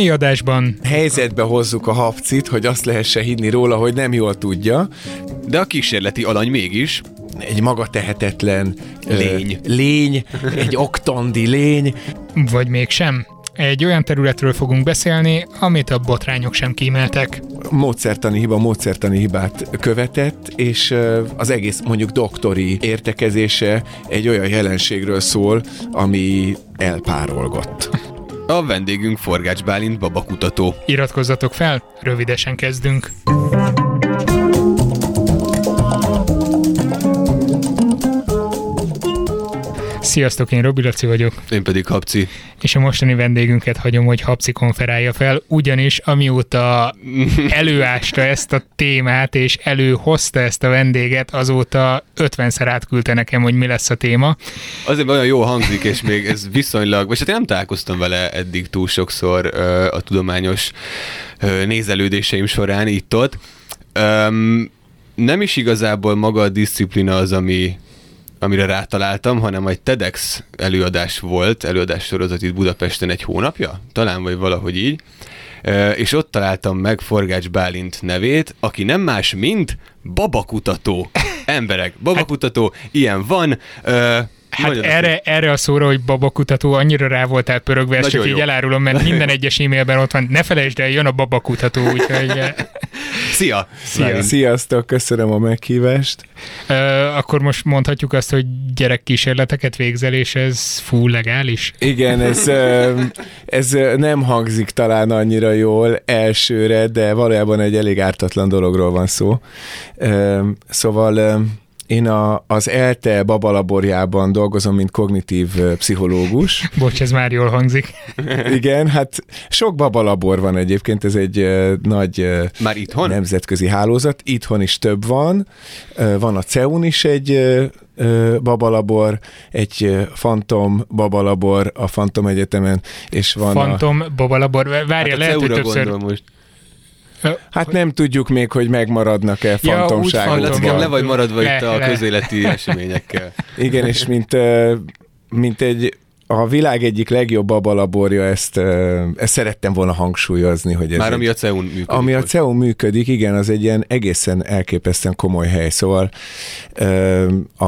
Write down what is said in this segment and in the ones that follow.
mai adásban helyzetbe hozzuk a hapcit, hogy azt lehessen hinni róla, hogy nem jól tudja. De a kísérleti alany mégis. Egy maga tehetetlen Lény. Ö, lény, egy oktandi lény. vagy mégsem. Egy olyan területről fogunk beszélni, amit a botrányok sem kímeltek. módszertani hiba módszertani hibát követett, és az egész mondjuk doktori értekezése egy olyan jelenségről szól, ami elpárolgott. A vendégünk Forgács Bálint babakutató. Iratkozzatok fel, rövidesen kezdünk. Sziasztok, én Robi Laci vagyok, Én pedig Habci. és a mostani vendégünket hagyom, hogy Habci konferálja fel, ugyanis amióta előásta ezt a témát, és előhozta ezt a vendéget, azóta 50-szer átküldte nekem, hogy mi lesz a téma. Azért olyan jó hangzik, és még ez viszonylag, vagy hát én nem találkoztam vele eddig túl sokszor a tudományos nézelődéseim során itt-ott. Nem is igazából maga a disziplina az, ami, amire rátaláltam, hanem egy TEDx előadás volt, előadás sorozat itt Budapesten egy hónapja, talán vagy valahogy így, és ott találtam meg Forgács Bálint nevét, aki nem más, mint babakutató. Emberek, babakutató, ilyen van. Hát erre, erre a szóra, hogy babakutató, annyira rá voltál pörögve, ezt Nagyon csak így jó. elárulom, mert minden egyes e-mailben ott van, ne felejtsd el, jön a babakutató, úgyhogy Szia! Szia. Sziasztok, köszönöm a meghívást. ö, akkor most mondhatjuk azt, hogy gyerekkísérleteket végzel, és ez fú legális? Igen, ez, ez nem hangzik talán annyira jól elsőre, de valójában egy elég ártatlan dologról van szó. Szóval én a, az ELTE babalaborjában dolgozom, mint kognitív pszichológus. Bocs, ez már jól hangzik. Igen, hát sok babalabor van egyébként, ez egy nagy Már itthon? nemzetközi hálózat. Itthon is több van. Van a CEUN is egy babalabor, egy Fantom babalabor a Fantom Egyetemen, és van a... Fantom, babalabor, várja, Hát a lehet, hogy többször... most. Hát nem tudjuk még, hogy megmaradnak-e Ja, fantomságokban. Le vagy maradva Le- itt a le. közéleti eseményekkel. Igen, és mint, mint egy a világ egyik legjobb babalaborja, ezt, ezt szerettem volna hangsúlyozni, hogy ez Már egy, ami a CEUN működik. Ami a. CEU működik, igen, az egy ilyen egészen elképesztően komoly hely. Szóval a,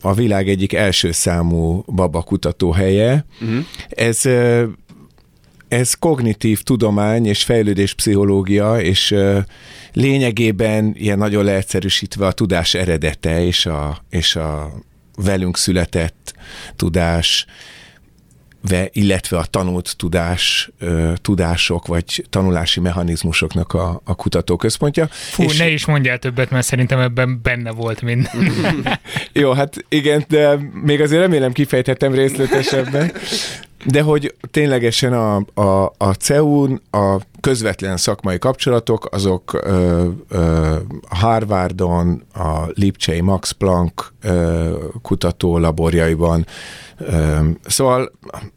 a világ egyik első számú baba kutatóhelye. Mhm. Ez, ez kognitív tudomány és fejlődéspszichológia, és lényegében ilyen nagyon leegyszerűsítve a tudás eredete és a, és a velünk született tudás, ve, illetve a tanult tudás, tudások vagy tanulási mechanizmusoknak a, a kutatóközpontja. Fú, És- ne is mondjál többet, mert szerintem ebben benne volt minden. Jó, hát igen, de még azért remélem kifejthetem részletesebben. De hogy ténylegesen a, a, a CEU-n a közvetlen szakmai kapcsolatok, azok ö, ö, Harvardon, a Lipcsei Max Planck ö, kutató laborjaiban, ö, szóval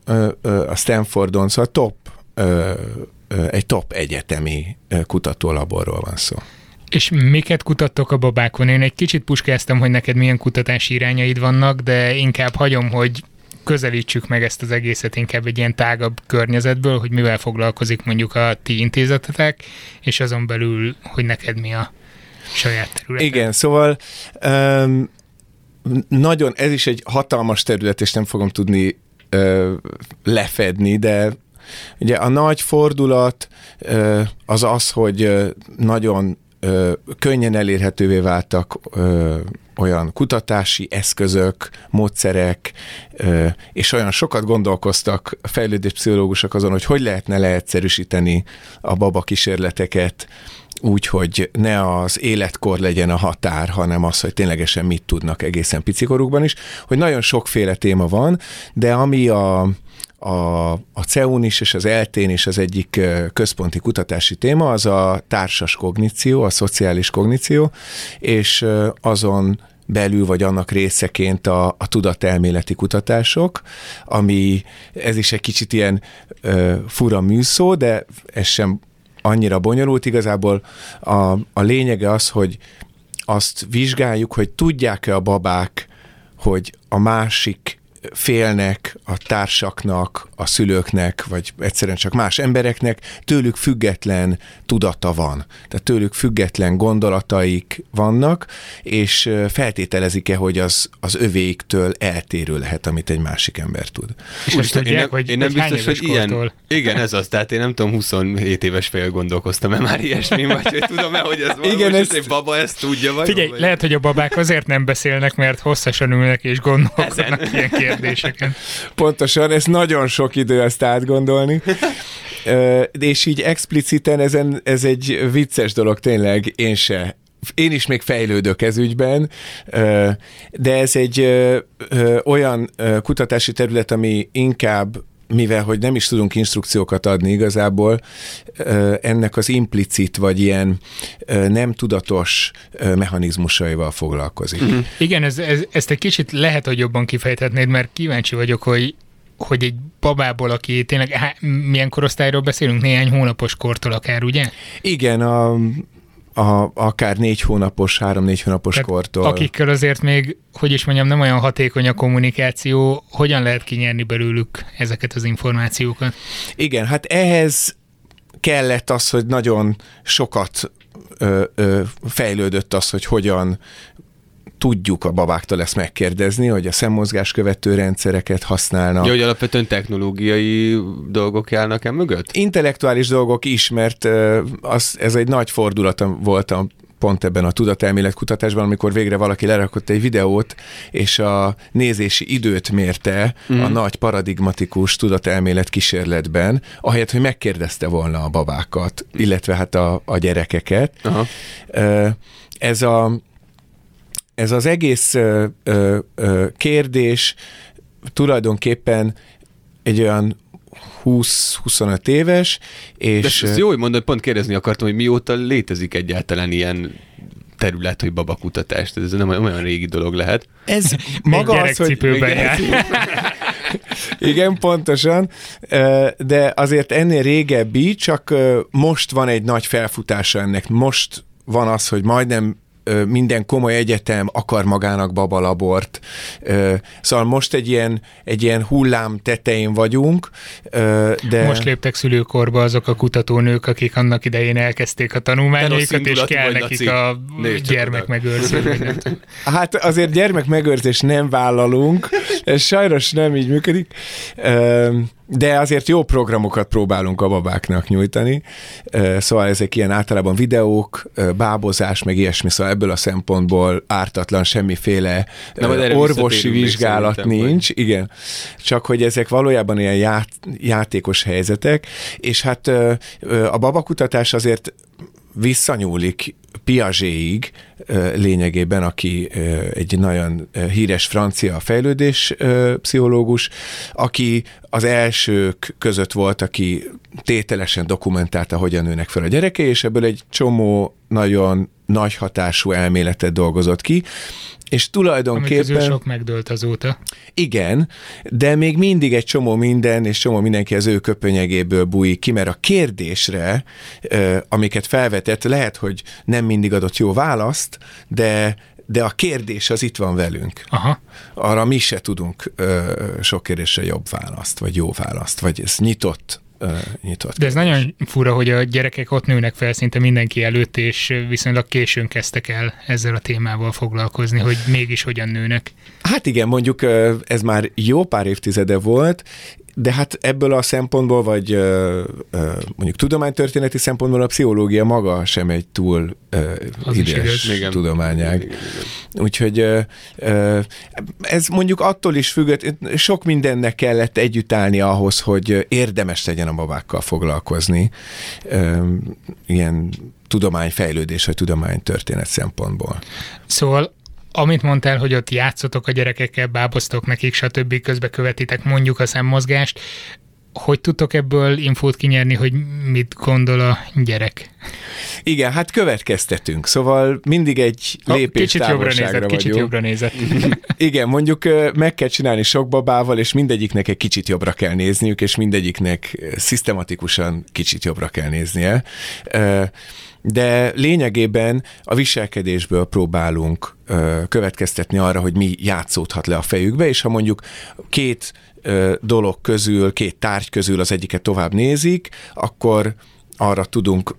ö, ö, a Stanfordon, szóval top, ö, ö, egy top egyetemi kutatólaborról van szó. És miket kutattok a babákon? Én egy kicsit puskáztam, hogy neked milyen kutatási irányaid vannak, de inkább hagyom, hogy közelítsük meg ezt az egészet inkább egy ilyen tágabb környezetből, hogy mivel foglalkozik mondjuk a ti intézetetek, és azon belül, hogy neked mi a saját terület. Igen, szóval um, nagyon, ez is egy hatalmas terület, és nem fogom tudni uh, lefedni, de ugye a nagy fordulat uh, az az, hogy nagyon uh, könnyen elérhetővé váltak uh, olyan kutatási eszközök, módszerek, és olyan sokat gondolkoztak a fejlődéspszichológusok azon, hogy hogy lehetne leegyszerűsíteni a baba kísérleteket, úgy, hogy ne az életkor legyen a határ, hanem az, hogy ténylegesen mit tudnak egészen picikorukban is, hogy nagyon sokféle téma van, de ami a, a, a CEUN is és az eltén is az egyik központi kutatási téma, az a társas kogníció, a szociális kogníció, és azon belül vagy annak részeként a, a tudatelméleti kutatások, ami ez is egy kicsit ilyen ö, fura műszó, de ez sem annyira bonyolult. Igazából a, a lényege az, hogy azt vizsgáljuk, hogy tudják-e a babák, hogy a másik félnek a társaknak, a szülőknek, vagy egyszerűen csak más embereknek, tőlük független tudata van. Tehát tőlük független gondolataik vannak, és feltételezik-e, hogy az, az övéiktől eltérő lehet, amit egy másik ember tud. És Úgy, tudják, én nem, hogy, én nem biztos, hogy ilyen. Igen, ez az, tehát én nem tudom, 27 éves fél gondolkoztam-e már ilyesmi, vagy hogy tudom-e, hogy ez valós, Igen, ezt... egy baba ezt tudja, vagy? Figyelj, vagy? lehet, hogy a babák azért nem beszélnek, mert hosszasan ülnek és gondolkodnak Ezen. ilyen kérdéseken. Pontosan, ez nagyon sok idő ezt átgondolni. és így expliciten ezen, ez egy vicces dolog, tényleg én se én is még fejlődök ez ügyben, de ez egy olyan kutatási terület, ami inkább mivel hogy nem is tudunk instrukciókat adni igazából, ennek az implicit vagy ilyen nem tudatos mechanizmusaival foglalkozik. Mm-hmm. Igen, ez, ez, ezt egy kicsit lehet, hogy jobban kifejthetnéd, mert kíváncsi vagyok, hogy hogy egy babából, aki tényleg, há, milyen korosztályról beszélünk? Néhány hónapos kortól akár, ugye? Igen, a a, akár négy hónapos, három-négy hónapos Tehát kortól. Akikkel azért még, hogy is mondjam, nem olyan hatékony a kommunikáció, hogyan lehet kinyerni belőlük ezeket az információkat? Igen, hát ehhez kellett az, hogy nagyon sokat ö, ö, fejlődött az, hogy hogyan tudjuk a babáktól ezt megkérdezni, hogy a szemmozgás követő rendszereket használnak. Ja, hogy alapvetően technológiai dolgok járnak el mögött? Intellektuális dolgok is, mert az, ez egy nagy fordulat volt a pont ebben a tudatelmélet kutatásban, amikor végre valaki lerakott egy videót, és a nézési időt mérte mm. a nagy paradigmatikus tudatelmélet kísérletben, ahelyett, hogy megkérdezte volna a babákat, illetve hát a, a gyerekeket. Aha. Ez a ez az egész ö, ö, ö, kérdés tulajdonképpen egy olyan 20-25 éves, és... De ez jó, hogy mondod, pont kérdezni akartam, hogy mióta létezik egyáltalán ilyen terület, hogy babakutatást. Ez nem olyan régi dolog lehet. Ez maga az, hogy... Jár. Igen, pontosan, de azért ennél régebbi, csak most van egy nagy felfutása ennek. Most van az, hogy majdnem minden komoly egyetem akar magának babalabort. Szóval most egy ilyen, egy ilyen hullám tetején vagyunk, de... Most léptek szülőkorba azok a kutatónők, akik annak idején elkezdték a tanulmányaikat, és kell nekik a gyermekmegőrzés. Hát azért gyermekmegőrzést nem vállalunk, ez sajnos nem így működik de azért jó programokat próbálunk a babáknak nyújtani, szóval ezek ilyen általában videók, bábozás, meg ilyesmi, szóval ebből a szempontból ártatlan semmiféle Nem, orvosi vizsgálat nincs, vagy. igen, csak hogy ezek valójában ilyen ját, játékos helyzetek, és hát a babakutatás azért visszanyúlik Piagéig lényegében, aki egy nagyon híres francia fejlődés pszichológus, aki az elsők között volt, aki tételesen dokumentálta, hogyan nőnek fel a gyereke, és ebből egy csomó nagyon nagy hatású elméletet dolgozott ki, és tulajdonképpen... Ami sok megdőlt azóta. Igen, de még mindig egy csomó minden, és csomó mindenki az ő köpönyegéből bújik ki, mert a kérdésre, amiket felvetett, lehet, hogy nem mindig adott jó választ, de de a kérdés az itt van velünk. Aha. Arra mi se tudunk ö, sok kérdésre jobb választ, vagy jó választ, vagy ez nyitott nyitott. De ez nagyon fura, hogy a gyerekek ott nőnek fel szinte mindenki előtt, és viszonylag későn kezdtek el ezzel a témával foglalkozni, hogy mégis hogyan nőnek. Hát igen, mondjuk ez már jó pár évtizede volt, de hát ebből a szempontból, vagy mondjuk tudománytörténeti szempontból a pszichológia maga sem egy túl ügyes tudományág. Úgyhogy ez mondjuk attól is függött, sok mindennek kellett együtt állni ahhoz, hogy érdemes legyen a babákkal foglalkozni, ilyen tudományfejlődés vagy tudománytörténet szempontból. Szóval amit mondtál, hogy ott játszotok a gyerekekkel, báboztok nekik, stb. közbe követitek mondjuk a szemmozgást, hogy tudtok ebből infót kinyerni, hogy mit gondol a gyerek? Igen, hát következtetünk, szóval mindig egy lépés Kicsit jobbra nézett, kicsit jobbra nézett. Igen, mondjuk meg kell csinálni sok babával, és mindegyiknek egy kicsit jobbra kell nézniük, és mindegyiknek szisztematikusan kicsit jobbra kell néznie. De lényegében a viselkedésből próbálunk következtetni arra, hogy mi játszódhat le a fejükbe, és ha mondjuk két dolog közül, két tárgy közül az egyiket tovább nézik, akkor arra tudunk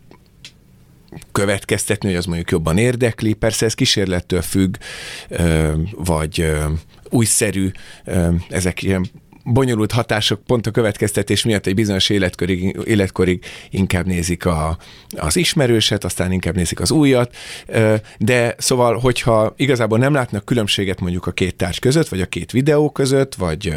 következtetni, hogy az mondjuk jobban érdekli. Persze ez kísérlettől függ, vagy újszerű, ezek ilyen bonyolult hatások pont a következtetés miatt egy bizonyos életkorig, életkorig inkább nézik a, az ismerőset, aztán inkább nézik az újat, de szóval, hogyha igazából nem látnak különbséget mondjuk a két tárgy között, vagy a két videó között, vagy,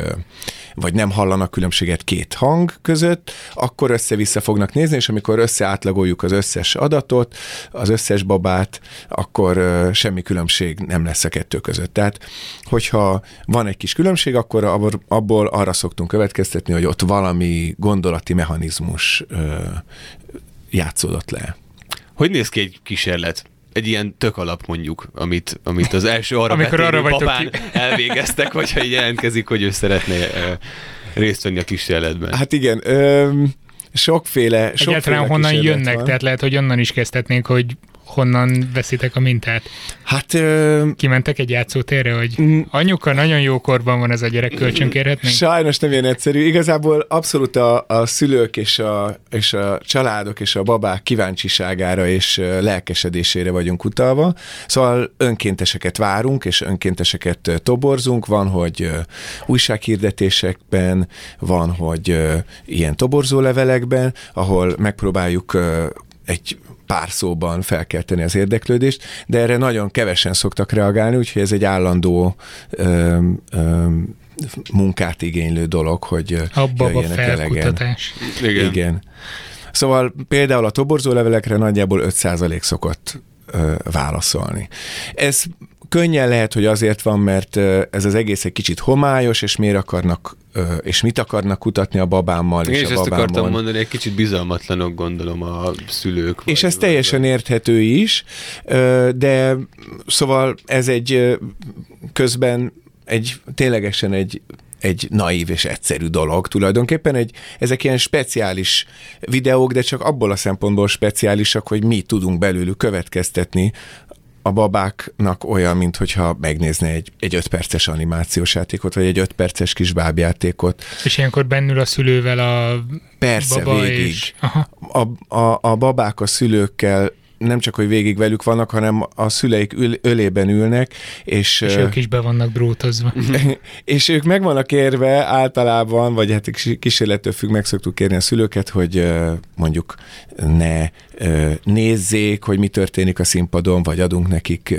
vagy nem hallanak különbséget két hang között, akkor össze-vissza fognak nézni, és amikor összeátlagoljuk az összes adatot, az összes babát, akkor semmi különbség nem lesz a kettő között. Tehát, hogyha van egy kis különbség, akkor abból arra szoktunk következtetni, hogy ott valami gondolati mechanizmus ö, játszódott le. Hogy néz ki egy kísérlet? egy ilyen tök alap mondjuk, amit, amit az első arra Amikor arra papán ki... elvégeztek, vagy ha jelentkezik, hogy ő szeretné uh, részt venni a kísérletben. Hát igen, ö, sokféle, sokféle Egyáltalán honnan jönnek, van. tehát lehet, hogy onnan is kezdhetnénk, hogy honnan veszitek a mintát? Hát... Ö... Kimentek egy játszótérre, hogy anyuka, nagyon jó korban van ez a gyerek, kölcsönkérhetnénk? Sajnos nem ilyen egyszerű. Igazából abszolút a, a szülők és a, és a családok és a babák kíváncsiságára és lelkesedésére vagyunk utalva. Szóval önkénteseket várunk, és önkénteseket toborzunk. Van, hogy újsághirdetésekben, van, hogy ilyen toborzó levelekben, ahol megpróbáljuk egy pár szóban felkelteni az érdeklődést, de erre nagyon kevesen szoktak reagálni, úgyhogy ez egy állandó ö, ö, munkát igénylő dolog, hogy Abba jöjjenek a elegen. Igen. Igen. Szóval például a toborzó levelekre nagyjából 5% szokott ö, válaszolni. Ez könnyen lehet, hogy azért van, mert ez az egész egy kicsit homályos, és miért akarnak, és mit akarnak kutatni a babámmal és, és a ezt akartam mondani, egy kicsit bizalmatlanok gondolom a szülők. És ez teljesen vagy. érthető is, de szóval ez egy közben egy ténylegesen egy egy naív és egyszerű dolog tulajdonképpen. Egy, ezek ilyen speciális videók, de csak abból a szempontból speciálisak, hogy mi tudunk belőlük következtetni a babáknak olyan, mint hogyha megnézne egy, egy öt perces animációs játékot, vagy egy öt perces kis bábjátékot. És ilyenkor bennül a szülővel a Persze, baba végig. És... Aha. A, a, a babák a szülőkkel nem csak, hogy végig velük vannak, hanem a szüleik ül, ölében ülnek, és... És ők is be vannak brótozva. és ők meg vannak érve általában, vagy hát kísérlettől függ, meg szoktuk kérni a szülőket, hogy mondjuk ne nézzék, hogy mi történik a színpadon, vagy adunk nekik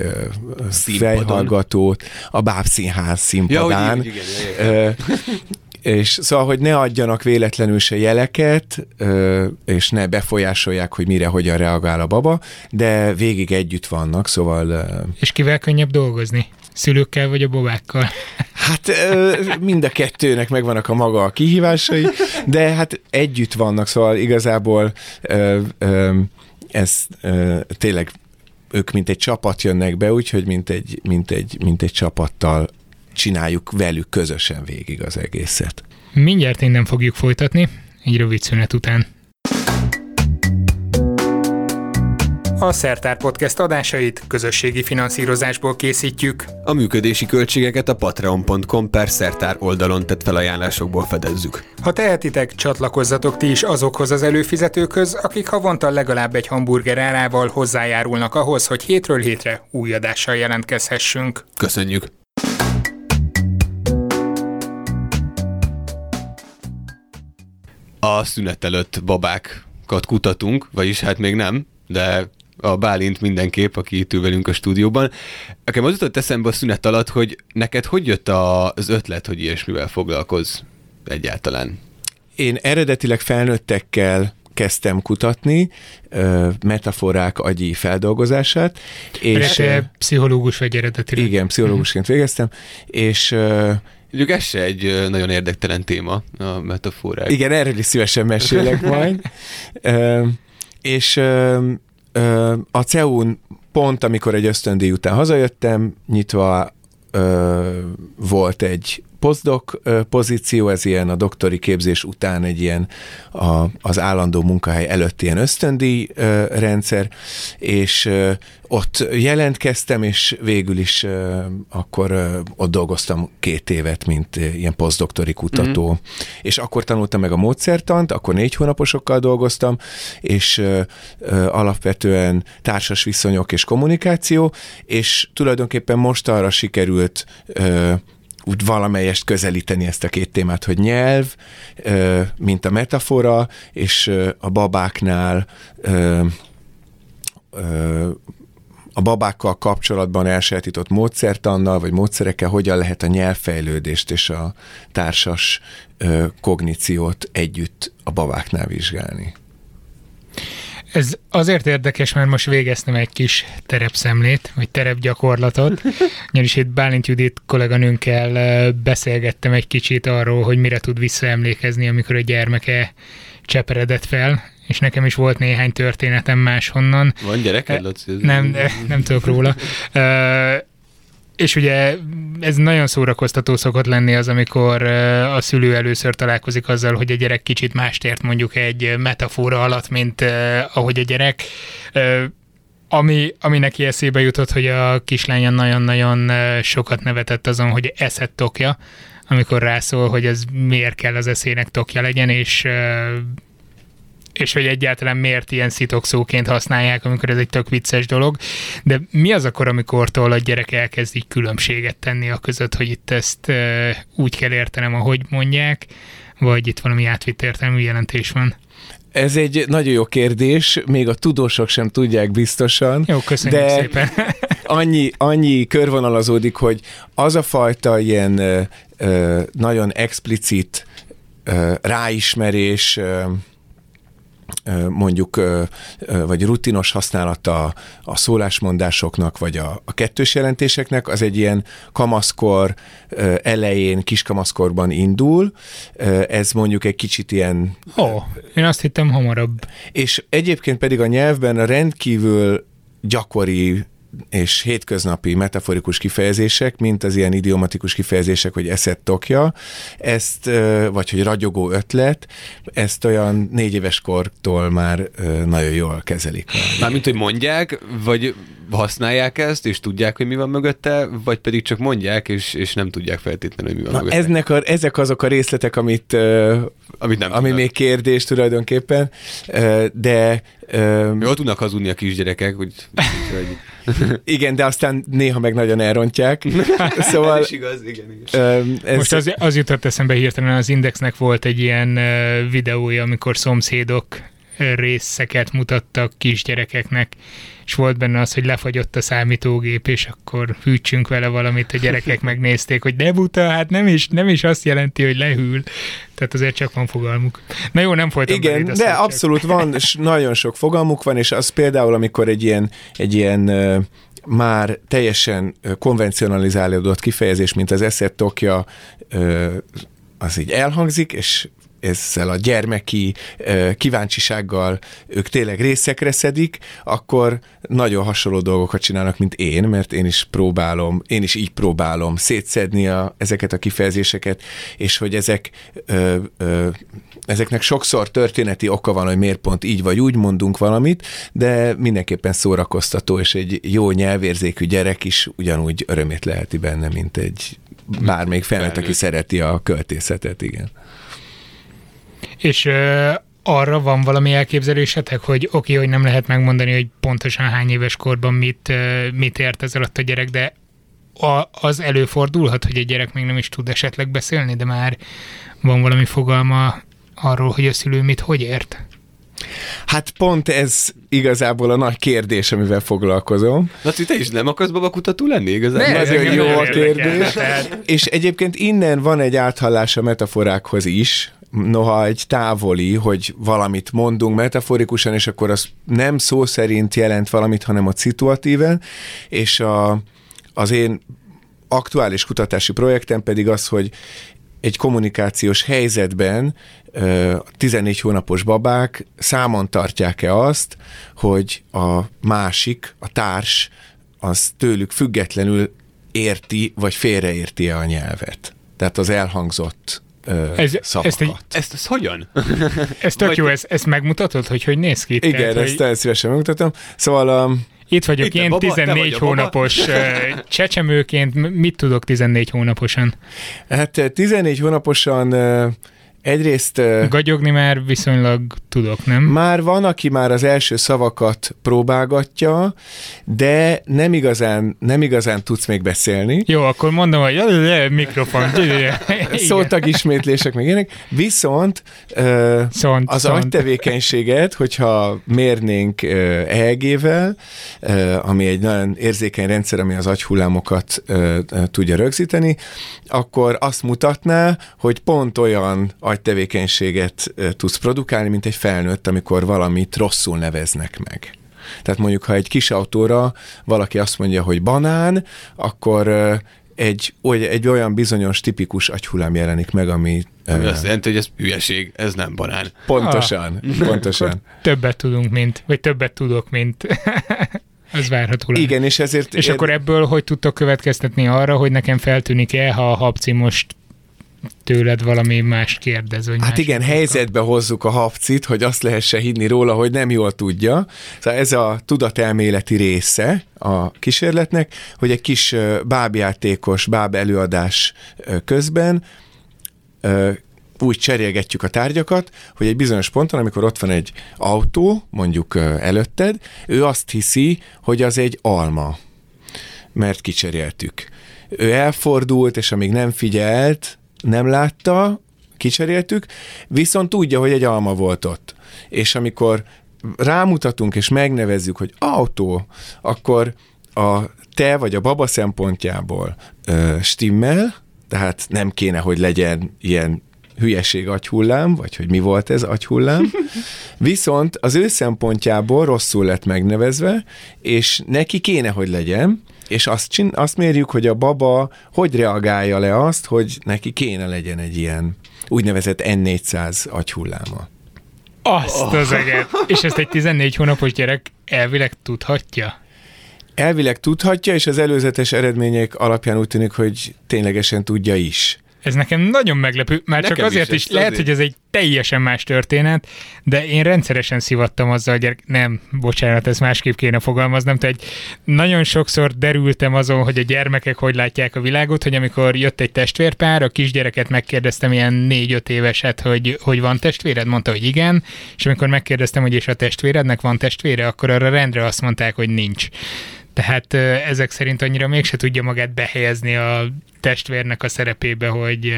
fejhallgatót a bábszínház színpadán. Ja, igen, igen, igen és szóval, hogy ne adjanak véletlenül se jeleket, és ne befolyásolják, hogy mire, hogyan reagál a baba, de végig együtt vannak, szóval... És kivel könnyebb dolgozni? Szülőkkel vagy a babákkal? Hát mind a kettőnek megvannak a maga a kihívásai, de hát együtt vannak, szóval igazából ez tényleg ők mint egy csapat jönnek be, úgyhogy mint egy, mint egy, mint egy csapattal csináljuk velük közösen végig az egészet. Mindjárt innen fogjuk folytatni, egy rövid szünet után. A Szertár Podcast adásait közösségi finanszírozásból készítjük. A működési költségeket a patreon.com per szertár oldalon tett felajánlásokból fedezzük. Ha tehetitek, csatlakozzatok ti is azokhoz az előfizetőkhöz, akik havonta legalább egy hamburger árával hozzájárulnak ahhoz, hogy hétről hétre új adással jelentkezhessünk. Köszönjük! A szünet előtt babákat kutatunk, vagyis hát még nem, de a Bálint mindenképp, aki itt ül velünk a stúdióban. Nekem az jutott eszembe a szünet alatt, hogy neked hogy jött az ötlet, hogy ilyesmivel foglalkozz egyáltalán? Én eredetileg felnőttekkel kezdtem kutatni, metaforák agyi feldolgozását. És te pszichológus vagy eredetileg. Igen, pszichológusként végeztem, és Mondjuk ez se egy nagyon érdektelen téma, a metaforák. Igen, erről is szívesen mesélek majd. és ö, ö, a CEUN pont, amikor egy ösztöndíj után hazajöttem, nyitva ö, volt egy postdoc pozíció, ez ilyen a doktori képzés után egy ilyen a, az állandó munkahely előtt ilyen ösztöndíj rendszer, és ott jelentkeztem, és végül is akkor ott dolgoztam két évet, mint ilyen posztdoktori kutató. Mm-hmm. És akkor tanultam meg a módszertant, akkor négy hónaposokkal dolgoztam, és alapvetően társas viszonyok és kommunikáció, és tulajdonképpen most arra sikerült úgy valamelyest közelíteni ezt a két témát, hogy nyelv, mint a metafora, és a babáknál a babákkal kapcsolatban elsajátított módszertannal, vagy módszerekkel hogyan lehet a nyelvfejlődést és a társas kogníciót együtt a babáknál vizsgálni. Ez azért érdekes, mert most végeztem egy kis terepszemlét, vagy terepgyakorlatot. Ugyanis itt Bálint Judit kolléganőnkkel beszélgettem egy kicsit arról, hogy mire tud visszaemlékezni, amikor a gyermeke cseperedett fel, és nekem is volt néhány történetem máshonnan. Van gyereked, Laci? Nem, nem tudok róla. És ugye ez nagyon szórakoztató szokott lenni az, amikor a szülő először találkozik azzal, hogy a gyerek kicsit mást ért mondjuk egy metafora alatt, mint ahogy a gyerek. Ami, ami neki eszébe jutott, hogy a kislánya nagyon-nagyon sokat nevetett azon, hogy eszett tokja, amikor rászól, hogy ez miért kell az eszének tokja legyen, és és hogy egyáltalán miért ilyen szitokszóként használják, amikor ez egy tök vicces dolog. De mi az akkor, amikortól a gyerek elkezd így különbséget tenni a között, hogy itt ezt úgy kell értenem, ahogy mondják, vagy itt valami átvitt értelmű jelentés van? Ez egy nagyon jó kérdés, még a tudósok sem tudják biztosan. Jó, köszönjük de szépen. annyi, annyi körvonalazódik, hogy az a fajta ilyen ö, nagyon explicit ö, ráismerés, ö, mondjuk, vagy rutinos használata a szólásmondásoknak, vagy a, a kettős jelentéseknek, az egy ilyen kamaszkor elején, kiskamaszkorban indul. Ez mondjuk egy kicsit ilyen... Ó, oh, én azt hittem hamarabb. És egyébként pedig a nyelvben a rendkívül gyakori és hétköznapi metaforikus kifejezések, mint az ilyen idiomatikus kifejezések, hogy eszett tokja, ezt, vagy hogy ragyogó ötlet, ezt olyan négy éves kortól már nagyon jól kezelik. Mármint, hogy mondják, vagy használják ezt, és tudják, hogy mi van mögötte, vagy pedig csak mondják, és, és nem tudják feltétlenül, hogy mi van Na, mögötte. Eznek a, ezek azok a részletek, amit, amit nem ami még kérdés tulajdonképpen, de... Jól tudnak hazudni a kisgyerekek, hogy... igen, de aztán néha meg nagyon elrontják. szóval... Ez is igaz, igen, igen. Ez... Most az, az jutott eszembe hirtelen, az Indexnek volt egy ilyen videója, amikor szomszédok részeket mutattak kisgyerekeknek, és volt benne az, hogy lefagyott a számítógép, és akkor hűtsünk vele valamit, a gyerekek megnézték, hogy de buta, hát nem is, nem is azt jelenti, hogy lehűl. Tehát azért csak van fogalmuk. Na jó, nem folytatom. Igen, de csak. abszolút van, és nagyon sok fogalmuk van, és az például, amikor egy ilyen, egy ilyen már teljesen konvencionalizálódott kifejezés, mint az eszet tokja, az így elhangzik, és ezzel a gyermeki kíváncsisággal ők tényleg részekre szedik, akkor nagyon hasonló dolgokat csinálnak, mint én, mert én is próbálom, én is így próbálom szétszedni a, ezeket a kifejezéseket, és hogy ezek ö, ö, ezeknek sokszor történeti oka van, hogy miért pont így vagy úgy mondunk valamit, de mindenképpen szórakoztató, és egy jó nyelvérzékű gyerek is ugyanúgy örömét leheti benne, mint egy bármelyik felnőtt, aki szereti a költészetet, igen. És arra van valami elképzelésetek, hogy oké, okay, hogy nem lehet megmondani, hogy pontosan hány éves korban mit, mit ért ez alatt a gyerek, de a, az előfordulhat, hogy egy gyerek még nem is tud esetleg beszélni, de már van valami fogalma arról, hogy a szülő mit hogy ért? Hát pont ez igazából a nagy kérdés, amivel foglalkozom. Na, te is nem akarsz babakutató lenni igazából? Ne, Nagyon jó a kérdés. Tehát... És egyébként innen van egy áthallás a metaforákhoz is, noha egy távoli, hogy valamit mondunk metaforikusan, és akkor az nem szó szerint jelent valamit, hanem a szituatíven, és a, az én aktuális kutatási projektem pedig az, hogy egy kommunikációs helyzetben 14 hónapos babák számon tartják-e azt, hogy a másik, a társ, az tőlük függetlenül érti, vagy félreérti-e a nyelvet. Tehát az elhangzott ez, szavakat. Ezt, egy, ezt, ezt hogyan? Ez tök Vagy... jó, ezt, ezt megmutatod, hogy hogy néz ki? Igen, Tehát, ezt hogy... szívesen megmutatom. Szóval um, itt vagyok Itt én baba, 14 hónapos csecsemőként. Mit tudok 14 hónaposan? Hát 14 hónaposan Egyrészt... Gagyogni már viszonylag tudok, nem? Már van, aki már az első szavakat próbálgatja, de nem igazán, nem igazán tudsz még beszélni. Jó, akkor mondom, hogy mikrofon. Szóltak ismétlések meg ilyenek. Viszont szont, az szont. agytevékenységet, hogyha mérnénk EEG-vel, ami egy nagyon érzékeny rendszer, ami az agyhullámokat tudja rögzíteni, akkor azt mutatná, hogy pont olyan agytevékenységet tudsz produkálni, mint egy felnőtt, amikor valamit rosszul neveznek meg. Tehát mondjuk, ha egy kis autóra valaki azt mondja, hogy banán, akkor egy, egy olyan bizonyos tipikus agyhullám jelenik meg, ami... Ami azt jelenti, hogy ez hülyeség, ez nem banán. Pontosan, ah, pontosan. többet tudunk, mint, vagy többet tudok, mint... Ez várható lenne. Igen, és ezért... És akkor ebből hogy tudtok következtetni arra, hogy nekem feltűnik-e, ha a habci most tőled valami más kérdez. Vagy hát más igen, tudok. helyzetbe hozzuk a hapcit, hogy azt lehessen hinni róla, hogy nem jól tudja. Szóval ez a tudatelméleti része a kísérletnek, hogy egy kis bábjátékos, báb előadás közben úgy cserélgetjük a tárgyakat, hogy egy bizonyos ponton, amikor ott van egy autó, mondjuk előtted, ő azt hiszi, hogy az egy alma, mert kicseréltük. Ő elfordult, és amíg nem figyelt, nem látta, kicseréltük, viszont tudja, hogy egy alma volt ott. És amikor rámutatunk és megnevezzük, hogy autó, akkor a te vagy a baba szempontjából ö, stimmel, tehát nem kéne, hogy legyen ilyen hülyeség agyhullám, vagy hogy mi volt ez agyhullám, viszont az ő szempontjából rosszul lett megnevezve, és neki kéne, hogy legyen, és azt, csin, azt mérjük, hogy a baba hogy reagálja le azt, hogy neki kéne legyen egy ilyen úgynevezett N400 agyhulláma. Azt az eget. És ezt egy 14 hónapos gyerek elvileg tudhatja? Elvileg tudhatja, és az előzetes eredmények alapján úgy tűnik, hogy ténylegesen tudja is. Ez nekem nagyon meglepő, már nekem csak azért is, is lehet, azért. hogy ez egy teljesen más történet, de én rendszeresen szivattam azzal, hogy nem, bocsánat, ez másképp kéne fogalmaznom, tehát nagyon sokszor derültem azon, hogy a gyermekek hogy látják a világot, hogy amikor jött egy testvérpár, a kisgyereket megkérdeztem ilyen négy-öt éveset, hogy, hogy van testvéred, mondta, hogy igen, és amikor megkérdeztem, hogy és a testvérednek van testvére, akkor arra rendre azt mondták, hogy nincs. Tehát ezek szerint annyira mégse tudja magát behelyezni a testvérnek a szerepébe, hogy,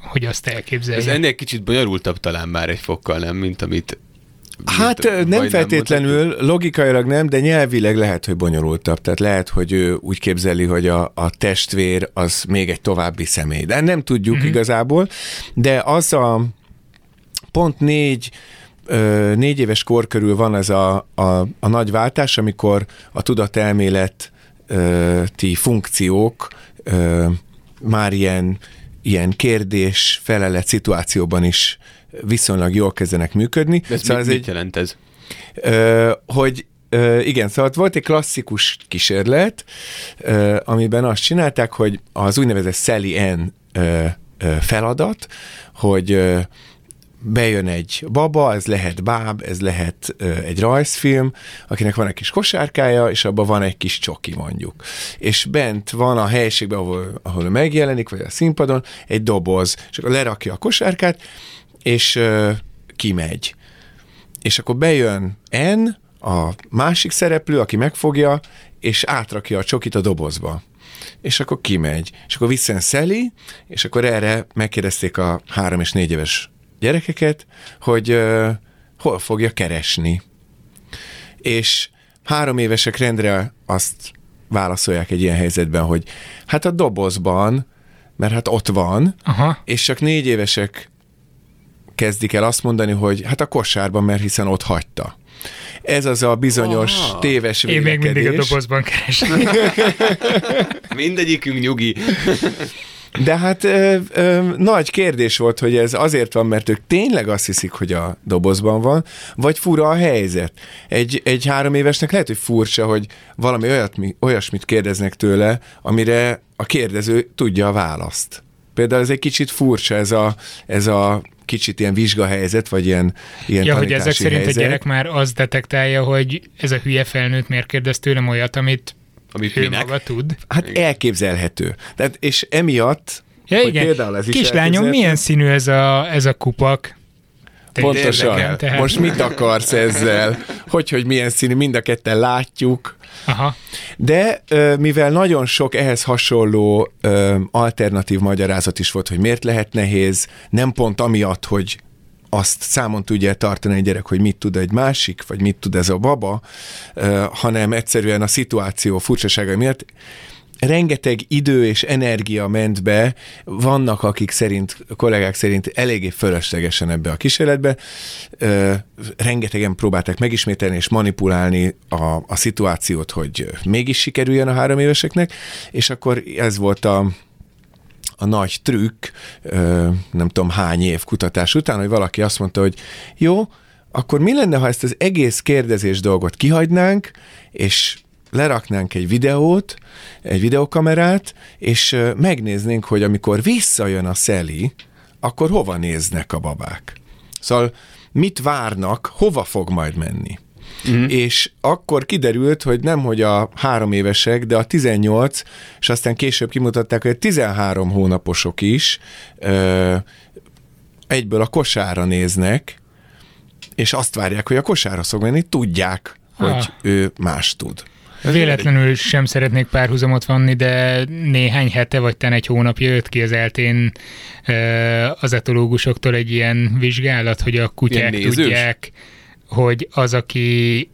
hogy azt elképzelje. Ez ennél kicsit bonyolultabb talán már egy fokkal, nem, mint amit Hát nem feltétlenül, nem logikailag nem, de nyelvileg lehet, hogy bonyolultabb. Tehát lehet, hogy ő úgy képzeli, hogy a, a testvér az még egy további személy. De nem tudjuk mm-hmm. igazából, de az a pont négy négy éves kor körül van ez a, a, a nagy váltás, amikor a tudatelméleti funkciók már ilyen, ilyen kérdés, felelet szituációban is viszonylag jól kezdenek működni. De ez szóval mit, ez mit egy, jelent ez? hogy igen, szóval volt egy klasszikus kísérlet, amiben azt csinálták, hogy az úgynevezett Sally N feladat, hogy bejön egy baba, ez lehet báb, ez lehet egy rajzfilm, akinek van egy kis kosárkája, és abban van egy kis csoki mondjuk. És bent van a helyiségben, ahol, ahol megjelenik, vagy a színpadon, egy doboz, és akkor lerakja a kosárkát, és ö, kimegy. És akkor bejön N, a másik szereplő, aki megfogja, és átrakja a csokit a dobozba és akkor kimegy. És akkor visszajön Szeli, és akkor erre megkérdezték a három és négy éves gyerekeket, hogy uh, hol fogja keresni. És három évesek rendre azt válaszolják egy ilyen helyzetben, hogy hát a dobozban, mert hát ott van, Aha. és csak négy évesek kezdik el azt mondani, hogy hát a kosárban, mert hiszen ott hagyta. Ez az a bizonyos oh. téves vélekedés. Én még mindig a dobozban keresem. Mindegyikünk nyugi. De hát ö, ö, nagy kérdés volt, hogy ez azért van, mert ők tényleg azt hiszik, hogy a dobozban van, vagy fura a helyzet. Egy, egy három évesnek lehet, hogy furcsa, hogy valami olyat, olyasmit kérdeznek tőle, amire a kérdező tudja a választ. Például ez egy kicsit furcsa, ez a, ez a kicsit ilyen vizsgahelyzet, vagy ilyen, ilyen Ja, hogy ezek szerint helyzet. a gyerek már az detektálja, hogy ez a hülye felnőtt miért kérdez tőlem olyat, amit Amit ő minek? maga tud. Hát elképzelhető. Tehát, és emiatt, Ja, hogy igen. például ez is Kislányom, milyen színű ez a, ez a kupak? Te Pontosan. érdekel, tehát- Most mit akarsz ezzel? Hogy, hogy milyen színű, mind a ketten látjuk. Aha. De mivel nagyon sok ehhez hasonló alternatív magyarázat is volt, hogy miért lehet nehéz, nem pont amiatt, hogy azt számon tudja tartani egy gyerek, hogy mit tud egy másik, vagy mit tud ez a baba, hanem egyszerűen a szituáció furcsasága miatt rengeteg idő és energia ment be, vannak akik szerint, kollégák szerint eléggé fölöslegesen ebbe a kísérletbe, ö, rengetegen próbálták megismételni és manipulálni a, a szituációt, hogy mégis sikerüljön a három éveseknek, és akkor ez volt a, a nagy trükk, nem tudom hány év kutatás után, hogy valaki azt mondta, hogy jó, akkor mi lenne, ha ezt az egész kérdezés dolgot kihagynánk, és leraknánk egy videót, egy videokamerát, és megnéznénk, hogy amikor visszajön a szeli, akkor hova néznek a babák. Szóval mit várnak, hova fog majd menni. Mm. És akkor kiderült, hogy nem, hogy a három évesek, de a 18, és aztán később kimutatták, hogy a 13 hónaposok is ö, egyből a kosára néznek, és azt várják, hogy a kosára fog menni, tudják, hogy Ah. ő más tud. Véletlenül sem szeretnék párhuzamot vanni, de néhány hete, vagy talán egy hónapja jött ki az eltén az etológusoktól egy ilyen vizsgálat, hogy a kutyák Ilyen tudják, hogy az, aki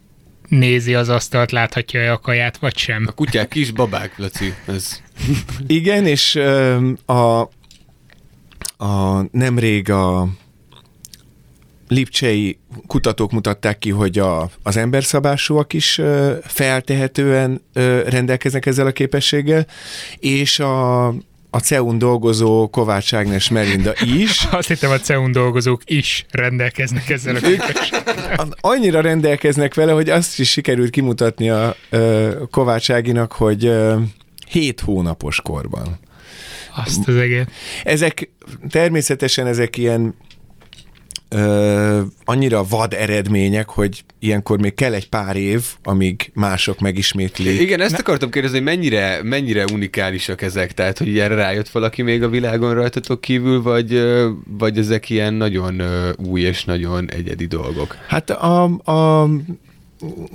nézi az asztalt, láthatja-e a kaját, vagy sem. A kutyák kis babák, Laci. Ez Igen, és a, a nemrég a lipcsei kutatók mutatták ki, hogy a, az emberszabásúak is feltehetően rendelkeznek ezzel a képességgel, és a, a CEUN dolgozó Kovács Ágnes Melinda is. Azt hittem, a CEUN dolgozók is rendelkeznek ezzel a képességgel. Annyira rendelkeznek vele, hogy azt is sikerült kimutatni a ö, Kovács Áginak, hogy ö, 7 hónapos korban. Azt az egész. Ezek természetesen ezek ilyen ö, annyira vad eredmények, hogy ilyenkor még kell egy pár év, amíg mások megismétlik. Igen, ezt akartam kérdezni, hogy mennyire, mennyire unikálisak ezek, tehát hogy erre rájött valaki még a világon rajtatok kívül, vagy, vagy ezek ilyen nagyon új és nagyon egyedi dolgok? Hát a, a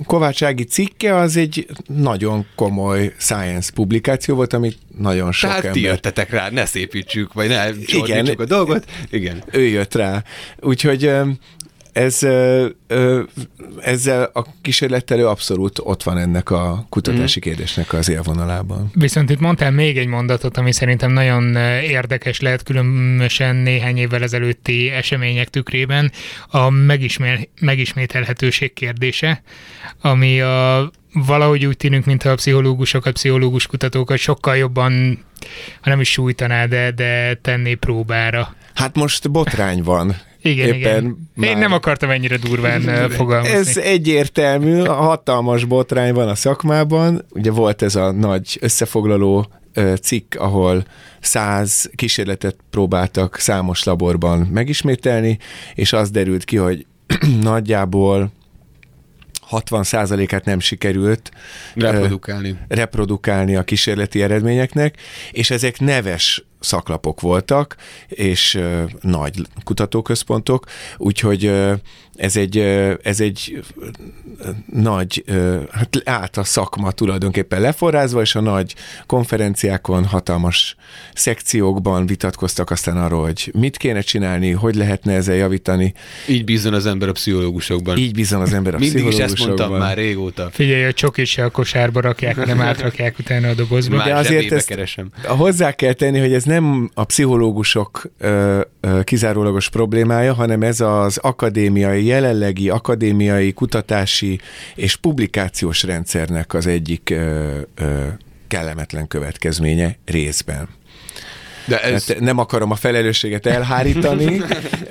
Kovács Ági cikke az egy nagyon komoly science publikáció volt, amit nagyon sok Tehát ti ember jöttetek rá, ne szépítsük, vagy ne csordítsuk a dolgot. Igen. ő jött rá. Úgyhogy ez, ezzel a kísérlettel ő abszolút ott van ennek a kutatási kérdésnek az élvonalában. Viszont itt mondtál még egy mondatot, ami szerintem nagyon érdekes lehet, különösen néhány évvel ezelőtti események tükrében, a megismer, megismételhetőség kérdése, ami a, valahogy úgy tűnünk, mintha a pszichológusokat, pszichológus kutatókat sokkal jobban, ha nem is sújtaná, de, de tenné próbára. Hát most botrány van. Igen, Éppen igen. Én már- nem akartam ennyire durván eh, fogalmazni. Ez egyértelmű, hatalmas botrány van a szakmában. Ugye volt ez a nagy összefoglaló cikk, ahol száz kísérletet próbáltak számos laborban megismételni, és az derült ki, hogy nagyjából 60%-át nem sikerült Reprodukálni. reprodukálni a kísérleti eredményeknek, és ezek neves szaklapok voltak, és nagy kutatóközpontok, úgyhogy ez egy, ez egy nagy, hát át a szakma tulajdonképpen leforrázva, és a nagy konferenciákon, hatalmas szekciókban vitatkoztak aztán arról, hogy mit kéne csinálni, hogy lehetne ezzel javítani. Így bízzon az ember a pszichológusokban. Így bízom az ember a Mindig is ezt mondtam pszichológusokban. már régóta. Figyelj, a csokit se a kosárba rakják, hanem átrakják utána a dobozba. Már De azért ezt- keresem. Hozzá kell tenni, hogy ez nem a pszichológusok ö, ö, kizárólagos problémája, hanem ez az akadémiai, jelenlegi akadémiai, kutatási és publikációs rendszernek az egyik ö, ö, kellemetlen következménye részben. De ez... hát nem akarom a felelősséget elhárítani.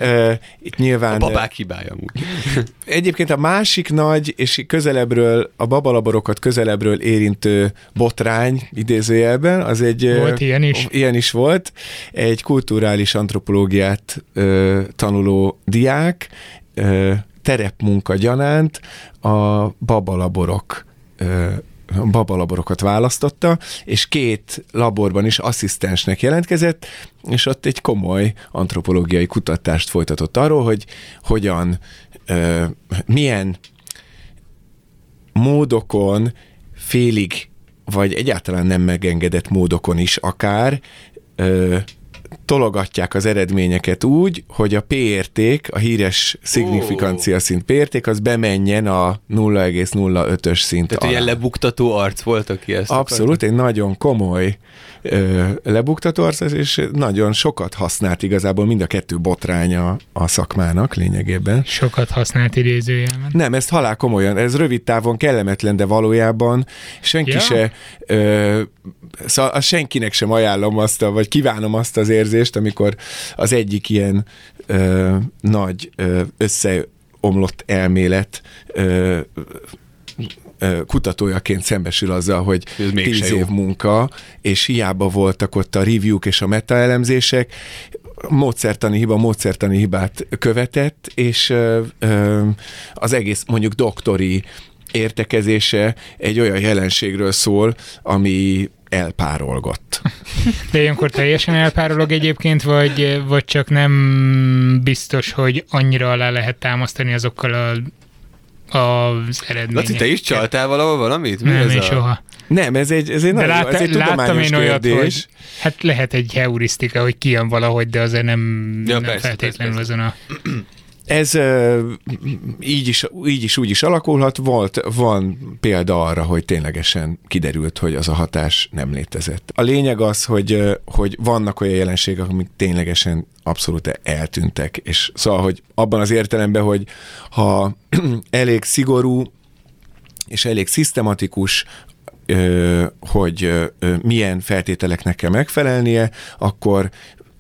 Itt nyilván... A babák hibája amúgy. Egyébként a másik nagy, és közelebbről, a babalaborokat közelebbről érintő botrány idézőjelben, az egy... Volt ilyen is. Ilyen is volt. Egy kulturális antropológiát tanuló diák terepmunka gyanánt a babalaborok babalaborokat választotta, és két laborban is asszisztensnek jelentkezett, és ott egy komoly antropológiai kutatást folytatott arról, hogy hogyan, ö, milyen módokon félig, vagy egyáltalán nem megengedett módokon is akár ö, tologatják az eredményeket úgy, hogy a P-érték, a híres szignifikancia szint P-érték, az bemenjen a 0,05-ös szint Tehát alá. ilyen lebuktató arc volt, aki ezt Abszolút, akarta? egy nagyon komoly ö, lebuktató arc, és nagyon sokat használt igazából mind a kettő botránya a szakmának lényegében. Sokat használt idézőjelben. Nem, ezt halál komolyan, ez rövid távon kellemetlen, de valójában senki ja. se, ö, szóval senkinek sem ajánlom azt, a, vagy kívánom azt az érzést, amikor az egyik ilyen ö, nagy ö, összeomlott elmélet ö, kutatójaként szembesül azzal, hogy tíz év jó. munka, és hiába voltak ott a review-k és a metaelemzések, módszertani hiba módszertani hibát követett, és ö, ö, az egész mondjuk doktori értekezése egy olyan jelenségről szól, ami elpárolgott. De ilyenkor teljesen elpárolog egyébként, vagy, vagy csak nem biztos, hogy annyira alá lehet támasztani azokkal a az eredmények. Laci, te is csaltál valahol valamit? Mi nem, én a... soha. Nem, ez egy, ez egy, nagyon, látta, ez egy láttam én olyat, kérdés. hogy hát lehet egy heurisztika, hogy kijön valahogy, de azért nem, ja, nem persze, feltétlenül persze. azon a ez így is, így is úgy is alakulhat. Volt, van példa arra, hogy ténylegesen kiderült, hogy az a hatás nem létezett. A lényeg az, hogy, hogy vannak olyan jelenségek, amik ténylegesen abszolút eltűntek. És szóval, hogy abban az értelemben, hogy ha elég szigorú és elég szisztematikus hogy milyen feltételeknek kell megfelelnie, akkor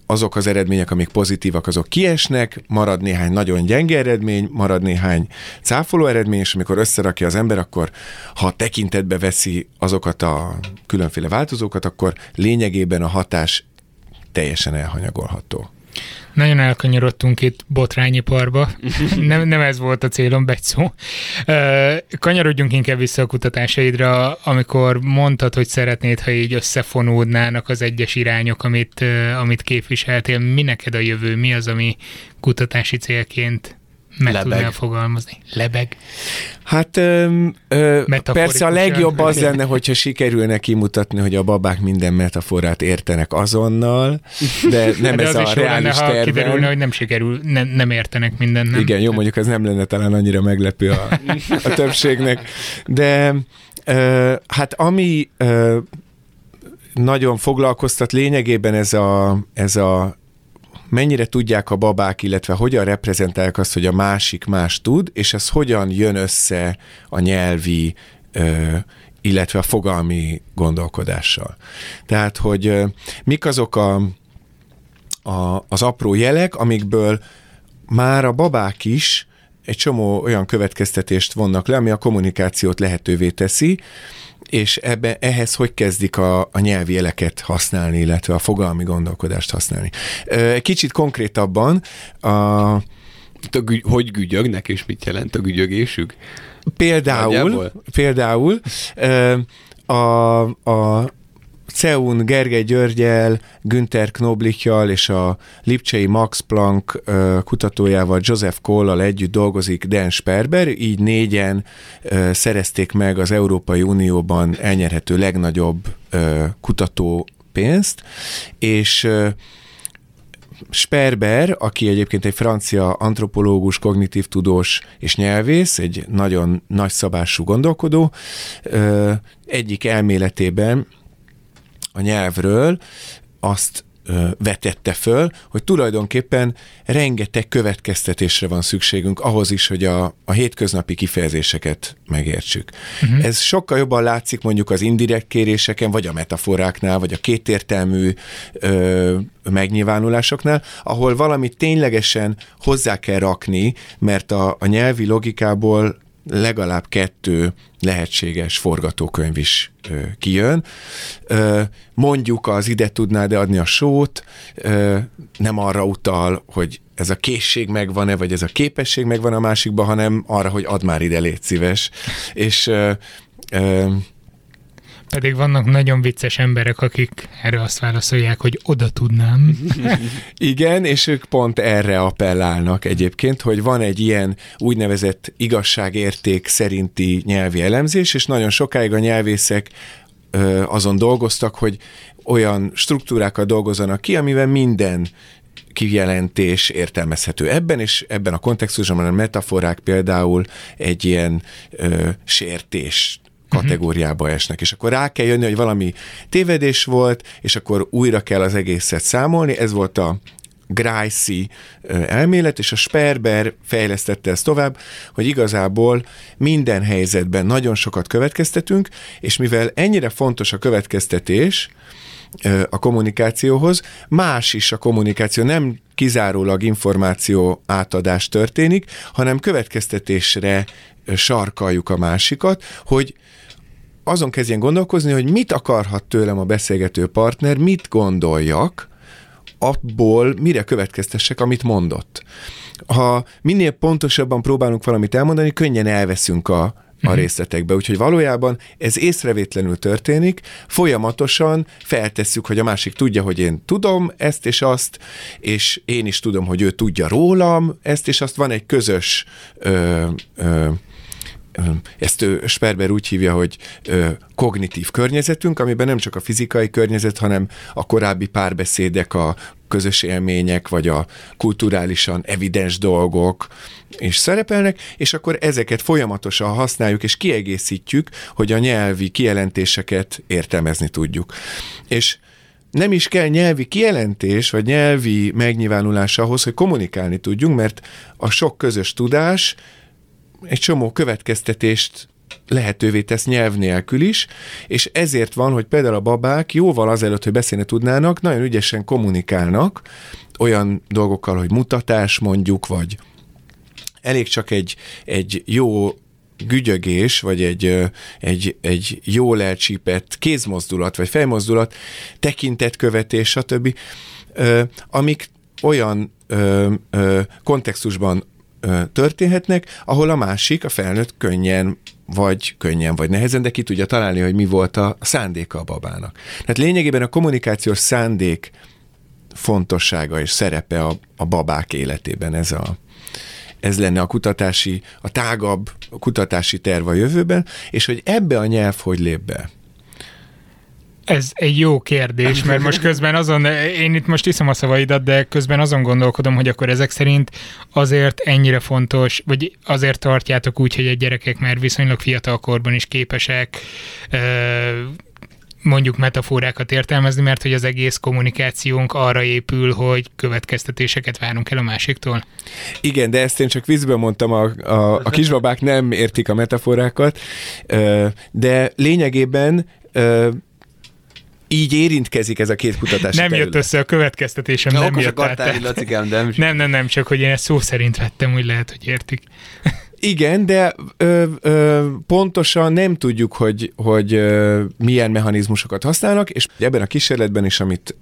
azok az eredmények, amik pozitívak, azok kiesnek, marad néhány nagyon gyenge eredmény, marad néhány cáfoló eredmény, és amikor összerakja az ember, akkor ha tekintetbe veszi azokat a különféle változókat, akkor lényegében a hatás teljesen elhanyagolható. Nagyon elkanyarodtunk itt botrányiparba. nem, nem ez volt a célom, Becsó. Kanyarodjunk inkább vissza a kutatásaidra, amikor mondtad, hogy szeretnéd, ha így összefonódnának az egyes irányok, amit, amit képviseltél. Mi neked a jövő? Mi az, ami kutatási célként meg Lebeg. tudnál fogalmazni? Lebeg? Hát ö, ö, persze a legjobb az lenne, hogyha sikerülne kimutatni, hogy a babák minden metaforát értenek azonnal, de nem de ez a reális lenne, ha kiderülne, hogy nem sikerül, nem, nem értenek mindent. Nem? Igen, jó, mondjuk ez nem lenne talán annyira meglepő a, a többségnek, de ö, hát ami ö, nagyon foglalkoztat lényegében ez a, ez a mennyire tudják a babák, illetve hogyan reprezentálják azt, hogy a másik más tud, és ez hogyan jön össze a nyelvi, illetve a fogalmi gondolkodással. Tehát, hogy mik azok a, a, az apró jelek, amikből már a babák is egy csomó olyan következtetést vonnak le, ami a kommunikációt lehetővé teszi, és ebbe, ehhez hogy kezdik a, a nyelvi jeleket használni, illetve a fogalmi gondolkodást használni. Kicsit konkrétabban a, a hogy gügyögnek, és mit jelent a gügyögésük? Például, Nagyjából? például a, a Ceun Gergely Györgyel, Günther Knoblichjal és a Lipcsei Max Planck kutatójával Joseph Kollal együtt dolgozik Dan Sperber, így négyen szerezték meg az Európai Unióban elnyerhető legnagyobb kutató pénzt, és Sperber, aki egyébként egy francia antropológus, kognitív tudós és nyelvész, egy nagyon nagyszabású gondolkodó, egyik elméletében a nyelvről azt vetette föl, hogy tulajdonképpen rengeteg következtetésre van szükségünk ahhoz is, hogy a, a hétköznapi kifejezéseket megértsük. Uh-huh. Ez sokkal jobban látszik mondjuk az indirekt kéréseken, vagy a metaforáknál, vagy a kétértelmű ö, megnyilvánulásoknál, ahol valamit ténylegesen hozzá kell rakni, mert a, a nyelvi logikából legalább kettő lehetséges forgatókönyv is kijön. Mondjuk az ide tudnád adni a sót, nem arra utal, hogy ez a készség megvan-e, vagy ez a képesség megvan a másikban, hanem arra, hogy add már ide, légy szíves. És pedig vannak nagyon vicces emberek, akik erre azt válaszolják, hogy oda tudnám. Igen, és ők pont erre appellálnak egyébként, hogy van egy ilyen úgynevezett igazságérték szerinti nyelvi elemzés, és nagyon sokáig a nyelvészek azon dolgoztak, hogy olyan struktúrákat dolgozzanak ki, amivel minden kijelentés értelmezhető ebben, és ebben a kontextusban a metaforák például egy ilyen ö, sértés kategóriába esnek, és akkor rá kell jönni, hogy valami tévedés volt, és akkor újra kell az egészet számolni, ez volt a Gracie elmélet, és a Sperber fejlesztette ezt tovább, hogy igazából minden helyzetben nagyon sokat következtetünk, és mivel ennyire fontos a következtetés, a kommunikációhoz, más is a kommunikáció, nem kizárólag információ átadás történik, hanem következtetésre sarkaljuk a másikat, hogy azon kezdjen gondolkozni, hogy mit akarhat tőlem a beszélgető partner, mit gondoljak, abból mire következtessek, amit mondott. Ha minél pontosabban próbálunk valamit elmondani, könnyen elveszünk a, a mhm. részletekbe. Úgyhogy valójában ez észrevétlenül történik, folyamatosan feltesszük, hogy a másik tudja, hogy én tudom ezt és azt, és én is tudom, hogy ő tudja rólam ezt és azt. Van egy közös ö, ö, ezt Sperber úgy hívja, hogy kognitív környezetünk, amiben nem csak a fizikai környezet, hanem a korábbi párbeszédek, a közös élmények, vagy a kulturálisan evidens dolgok és szerepelnek, és akkor ezeket folyamatosan használjuk és kiegészítjük, hogy a nyelvi kijelentéseket értelmezni tudjuk. És nem is kell nyelvi kijelentés, vagy nyelvi megnyilvánulás ahhoz, hogy kommunikálni tudjunk, mert a sok közös tudás egy csomó következtetést lehetővé tesz nyelv nélkül is, és ezért van, hogy például a babák jóval azelőtt, hogy beszélni tudnának, nagyon ügyesen kommunikálnak olyan dolgokkal, hogy mutatás mondjuk, vagy elég csak egy, egy jó gügyögés, vagy egy, egy, egy jól elcsípett kézmozdulat, vagy fejmozdulat, tekintetkövetés, stb., amik olyan kontextusban történhetnek, ahol a másik, a felnőtt könnyen vagy könnyen, vagy nehezen, de ki tudja találni, hogy mi volt a szándéka a babának. Tehát lényegében a kommunikációs szándék fontossága és szerepe a, a babák életében ez a, ez lenne a kutatási, a tágabb kutatási terv a jövőben, és hogy ebbe a nyelv hogy lép be. Ez egy jó kérdés, mert most közben azon, én itt most iszom a szavaidat, de közben azon gondolkodom, hogy akkor ezek szerint azért ennyire fontos, vagy azért tartjátok úgy, hogy a gyerekek már viszonylag fiatal korban is képesek mondjuk metaforákat értelmezni, mert hogy az egész kommunikációnk arra épül, hogy következtetéseket várunk el a másiktól. Igen, de ezt én csak vízből mondtam, a, a, a kisbabák nem értik a metaforákat, de lényegében így érintkezik ez a két kutatás. Nem terület. jött össze a következtetésem, ja, nem jött át. Lacikám, nem. nem, nem, nem, csak hogy én ezt szó szerint vettem, úgy lehet, hogy értik. Igen, de ö, ö, pontosan nem tudjuk, hogy, hogy ö, milyen mechanizmusokat használnak, és ebben a kísérletben is, amit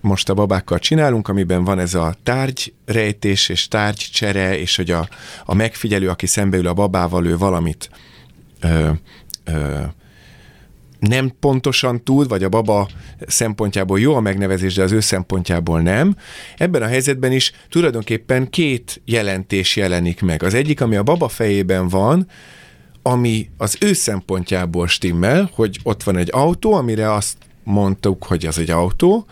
most a babákkal csinálunk, amiben van ez a tárgyrejtés és tárgycsere, és hogy a, a megfigyelő, aki szembeül a babával, ő valamit ö, ö, nem pontosan tud, vagy a baba szempontjából jó a megnevezés, de az ő szempontjából nem. Ebben a helyzetben is tulajdonképpen két jelentés jelenik meg. Az egyik, ami a baba fejében van, ami az ő szempontjából stimmel, hogy ott van egy autó, amire azt mondtuk, hogy az egy autó,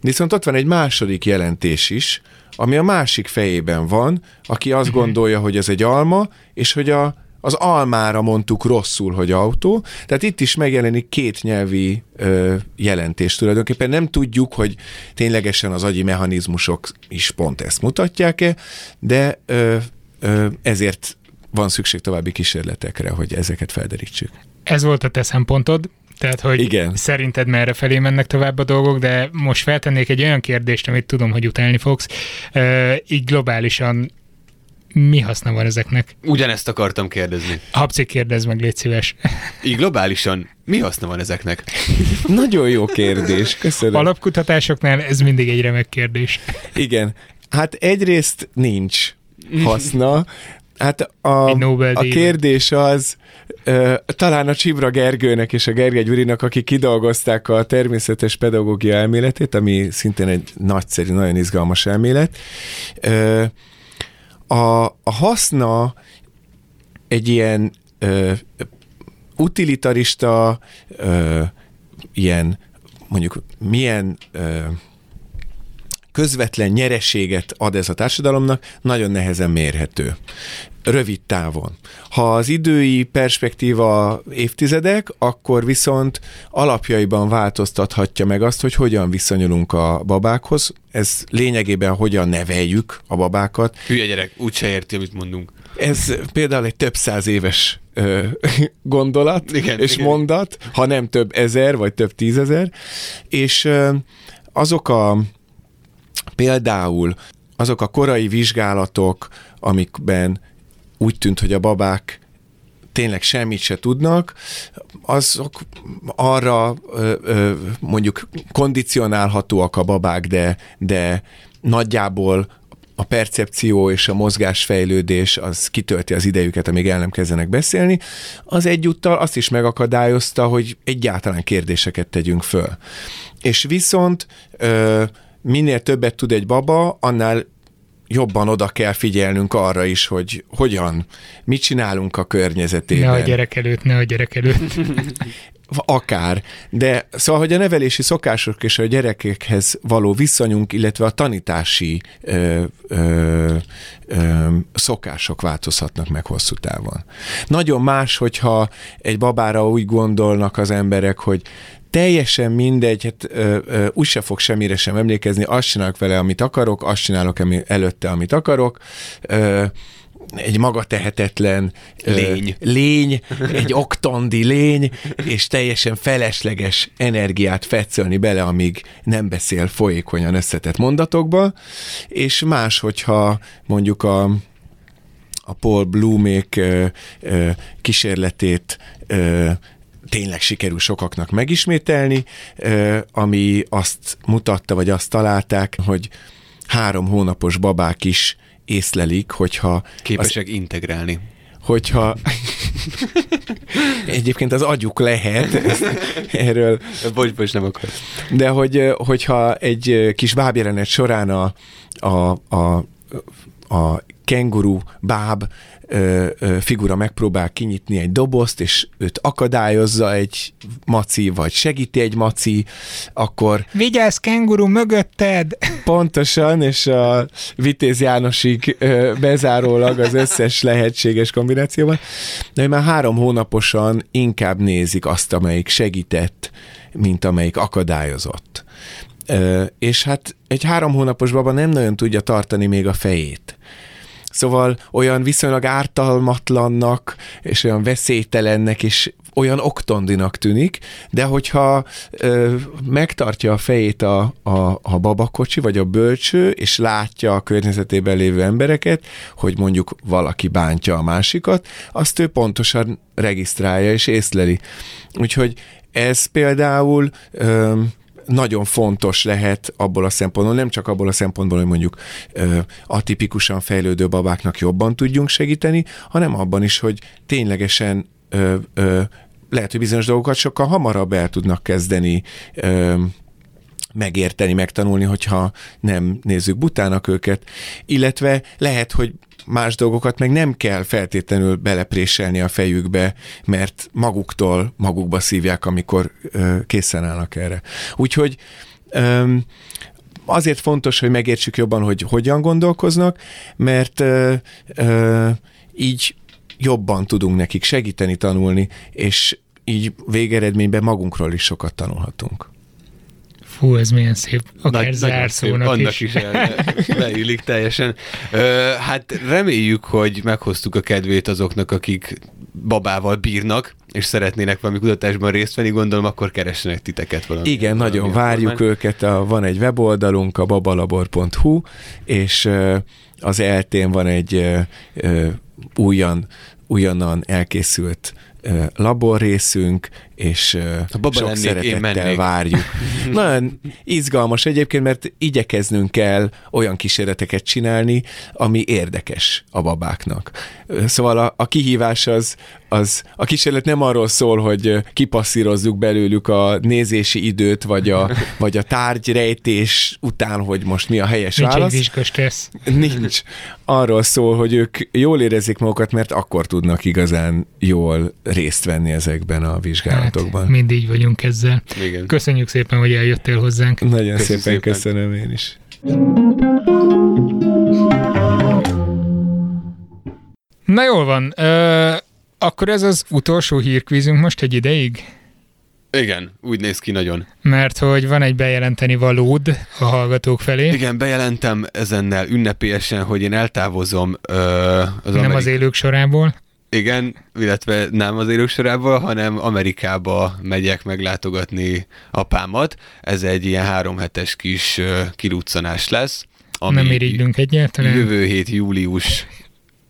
viszont ott van egy második jelentés is, ami a másik fejében van, aki azt mhm. gondolja, hogy ez egy alma, és hogy a az almára mondtuk rosszul, hogy autó, tehát itt is megjelenik két nyelvi ö, jelentés tulajdonképpen. Nem tudjuk, hogy ténylegesen az agyi mechanizmusok is pont ezt mutatják-e, de ö, ö, ezért van szükség további kísérletekre, hogy ezeket felderítsük. Ez volt a te szempontod, tehát, hogy Igen. szerinted merre felé mennek tovább a dolgok, de most feltennék egy olyan kérdést, amit tudom, hogy utálni fogsz. Így globálisan mi haszna van ezeknek? Ugyanezt akartam kérdezni. Habci, kérdezz meg, légy szíves. Így globálisan mi haszna van ezeknek? Nagyon jó kérdés, köszönöm. Alapkutatásoknál ez mindig egy remek kérdés. Igen. Hát egyrészt nincs haszna, Hát a, a kérdés az, uh, talán a Csibra Gergőnek és a Gergely Gyurinak, akik kidolgozták a természetes pedagógia elméletét, ami szintén egy nagyszerű, nagyon izgalmas elmélet. Uh, a, a haszna egy ilyen uh, utilitarista, uh, ilyen mondjuk milyen uh, közvetlen nyereséget ad ez a társadalomnak, nagyon nehezen mérhető rövid távon. Ha az idői perspektíva évtizedek, akkor viszont alapjaiban változtathatja meg azt, hogy hogyan viszonyulunk a babákhoz. Ez lényegében hogyan neveljük a babákat. Hülye gyerek, úgyse érti, amit mondunk. Ez például egy több száz éves ö, gondolat igen, és igen. mondat, ha nem több ezer, vagy több tízezer, és ö, azok a például azok a korai vizsgálatok, amikben úgy tűnt, hogy a babák tényleg semmit se tudnak, azok arra mondjuk kondicionálhatóak a babák, de, de nagyjából a percepció és a mozgásfejlődés az kitölti az idejüket, amíg el nem kezdenek beszélni, az egyúttal azt is megakadályozta, hogy egyáltalán kérdéseket tegyünk föl. És viszont minél többet tud egy baba, annál jobban oda kell figyelnünk arra is, hogy hogyan, mit csinálunk a környezetében. Ne a gyerek előtt, ne a gyerek előtt. Akár. De szóval, hogy a nevelési szokások és a gyerekekhez való viszonyunk, illetve a tanítási ö, ö, ö, szokások változhatnak meg hosszú távon. Nagyon más, hogyha egy babára úgy gondolnak az emberek, hogy teljesen mindegy, hát ö, ö, úgyse fog semmire sem emlékezni, azt csinálok vele, amit akarok, azt csinálok előtte, amit akarok, ö, egy maga tehetetlen lény. Ö, lény, egy oktandi lény, és teljesen felesleges energiát fetszölni bele, amíg nem beszél folyékonyan összetett mondatokba, és más, hogyha mondjuk a, a Paul Blumék ö, kísérletét ö, tényleg sikerül sokaknak megismételni, ami azt mutatta, vagy azt találták, hogy három hónapos babák is észlelik, hogyha... Képesek az, integrálni. Hogyha egyébként az agyuk lehet, ezt, erről... Bocs, bocs, nem akar. De hogy, hogyha egy kis bábjelenet során a, a, a, a kenguru báb figura megpróbál kinyitni egy dobozt, és őt akadályozza egy maci, vagy segíti egy maci, akkor... Vigyázz, kenguru mögötted! Pontosan, és a Vitéz Jánosig bezárólag az összes lehetséges kombinációban. De már három hónaposan inkább nézik azt, amelyik segített, mint amelyik akadályozott. És hát egy három hónapos baba nem nagyon tudja tartani még a fejét. Szóval olyan viszonylag ártalmatlannak, és olyan veszélytelennek, és olyan oktondinak tűnik, de hogyha ö, megtartja a fejét a, a, a babakocsi, vagy a bölcső, és látja a környezetében lévő embereket, hogy mondjuk valaki bántja a másikat, azt ő pontosan regisztrálja és észleli. Úgyhogy ez például ö, nagyon fontos lehet abból a szempontból, nem csak abból a szempontból, hogy mondjuk atipikusan fejlődő babáknak jobban tudjunk segíteni, hanem abban is, hogy ténylegesen ö, ö, lehet, hogy bizonyos dolgokat sokkal hamarabb el tudnak kezdeni ö, megérteni, megtanulni, hogyha nem nézzük butának őket, illetve lehet, hogy más dolgokat meg nem kell feltétlenül belepréselni a fejükbe, mert maguktól magukba szívják, amikor ö, készen állnak erre. Úgyhogy azért fontos, hogy megértsük jobban, hogy hogyan gondolkoznak, mert így jobban tudunk nekik segíteni tanulni, és így végeredményben magunkról is sokat tanulhatunk. Fú, ez milyen szép. Akár Nagy- zárszónak szép, is. Annak is el- leillik teljesen. Ö, hát reméljük, hogy meghoztuk a kedvét azoknak, akik babával bírnak, és szeretnének valami kutatásban részt venni, gondolom, akkor keressenek titeket valami. Igen, valami nagyon várjuk formán. őket. A, van egy weboldalunk, a babalabor.hu, és az eltén van egy újan, újonnan elkészült laborrészünk, és Ha baba sok lennék, én szeretettel mennék. várjuk. Nagyon izgalmas egyébként, mert igyekeznünk kell olyan kísérleteket csinálni, ami érdekes a babáknak. Szóval a, a kihívás az, az, a kísérlet nem arról szól, hogy kipasszírozzuk belőlük a nézési időt, vagy a, vagy a tárgyrejtés után, hogy most mi a helyes Nincs válasz. vizsgastressz. Nincs. Arról szól, hogy ők jól érezzék magukat, mert akkor tudnak igazán jól részt venni ezekben a vizsgálatokban. Hát, mind így vagyunk ezzel. Igen. Köszönjük szépen, hogy eljöttél hozzánk. Nagyon szépen, szépen. köszönöm én is. Na jól van. Ö, akkor ez az utolsó hírkvízünk most egy ideig? Igen, úgy néz ki nagyon. Mert hogy van egy bejelenteni valód a hallgatók felé. Igen, bejelentem ezennel ünnepélyesen, hogy én eltávozom ö, az nem Amerik- az élők sorából. Igen, illetve nem az élők sorából, hanem Amerikába megyek meglátogatni apámat. Ez egy ilyen három hetes kis kiruccanás lesz. Ami nem irigylünk egyáltalán. Jövő hét július,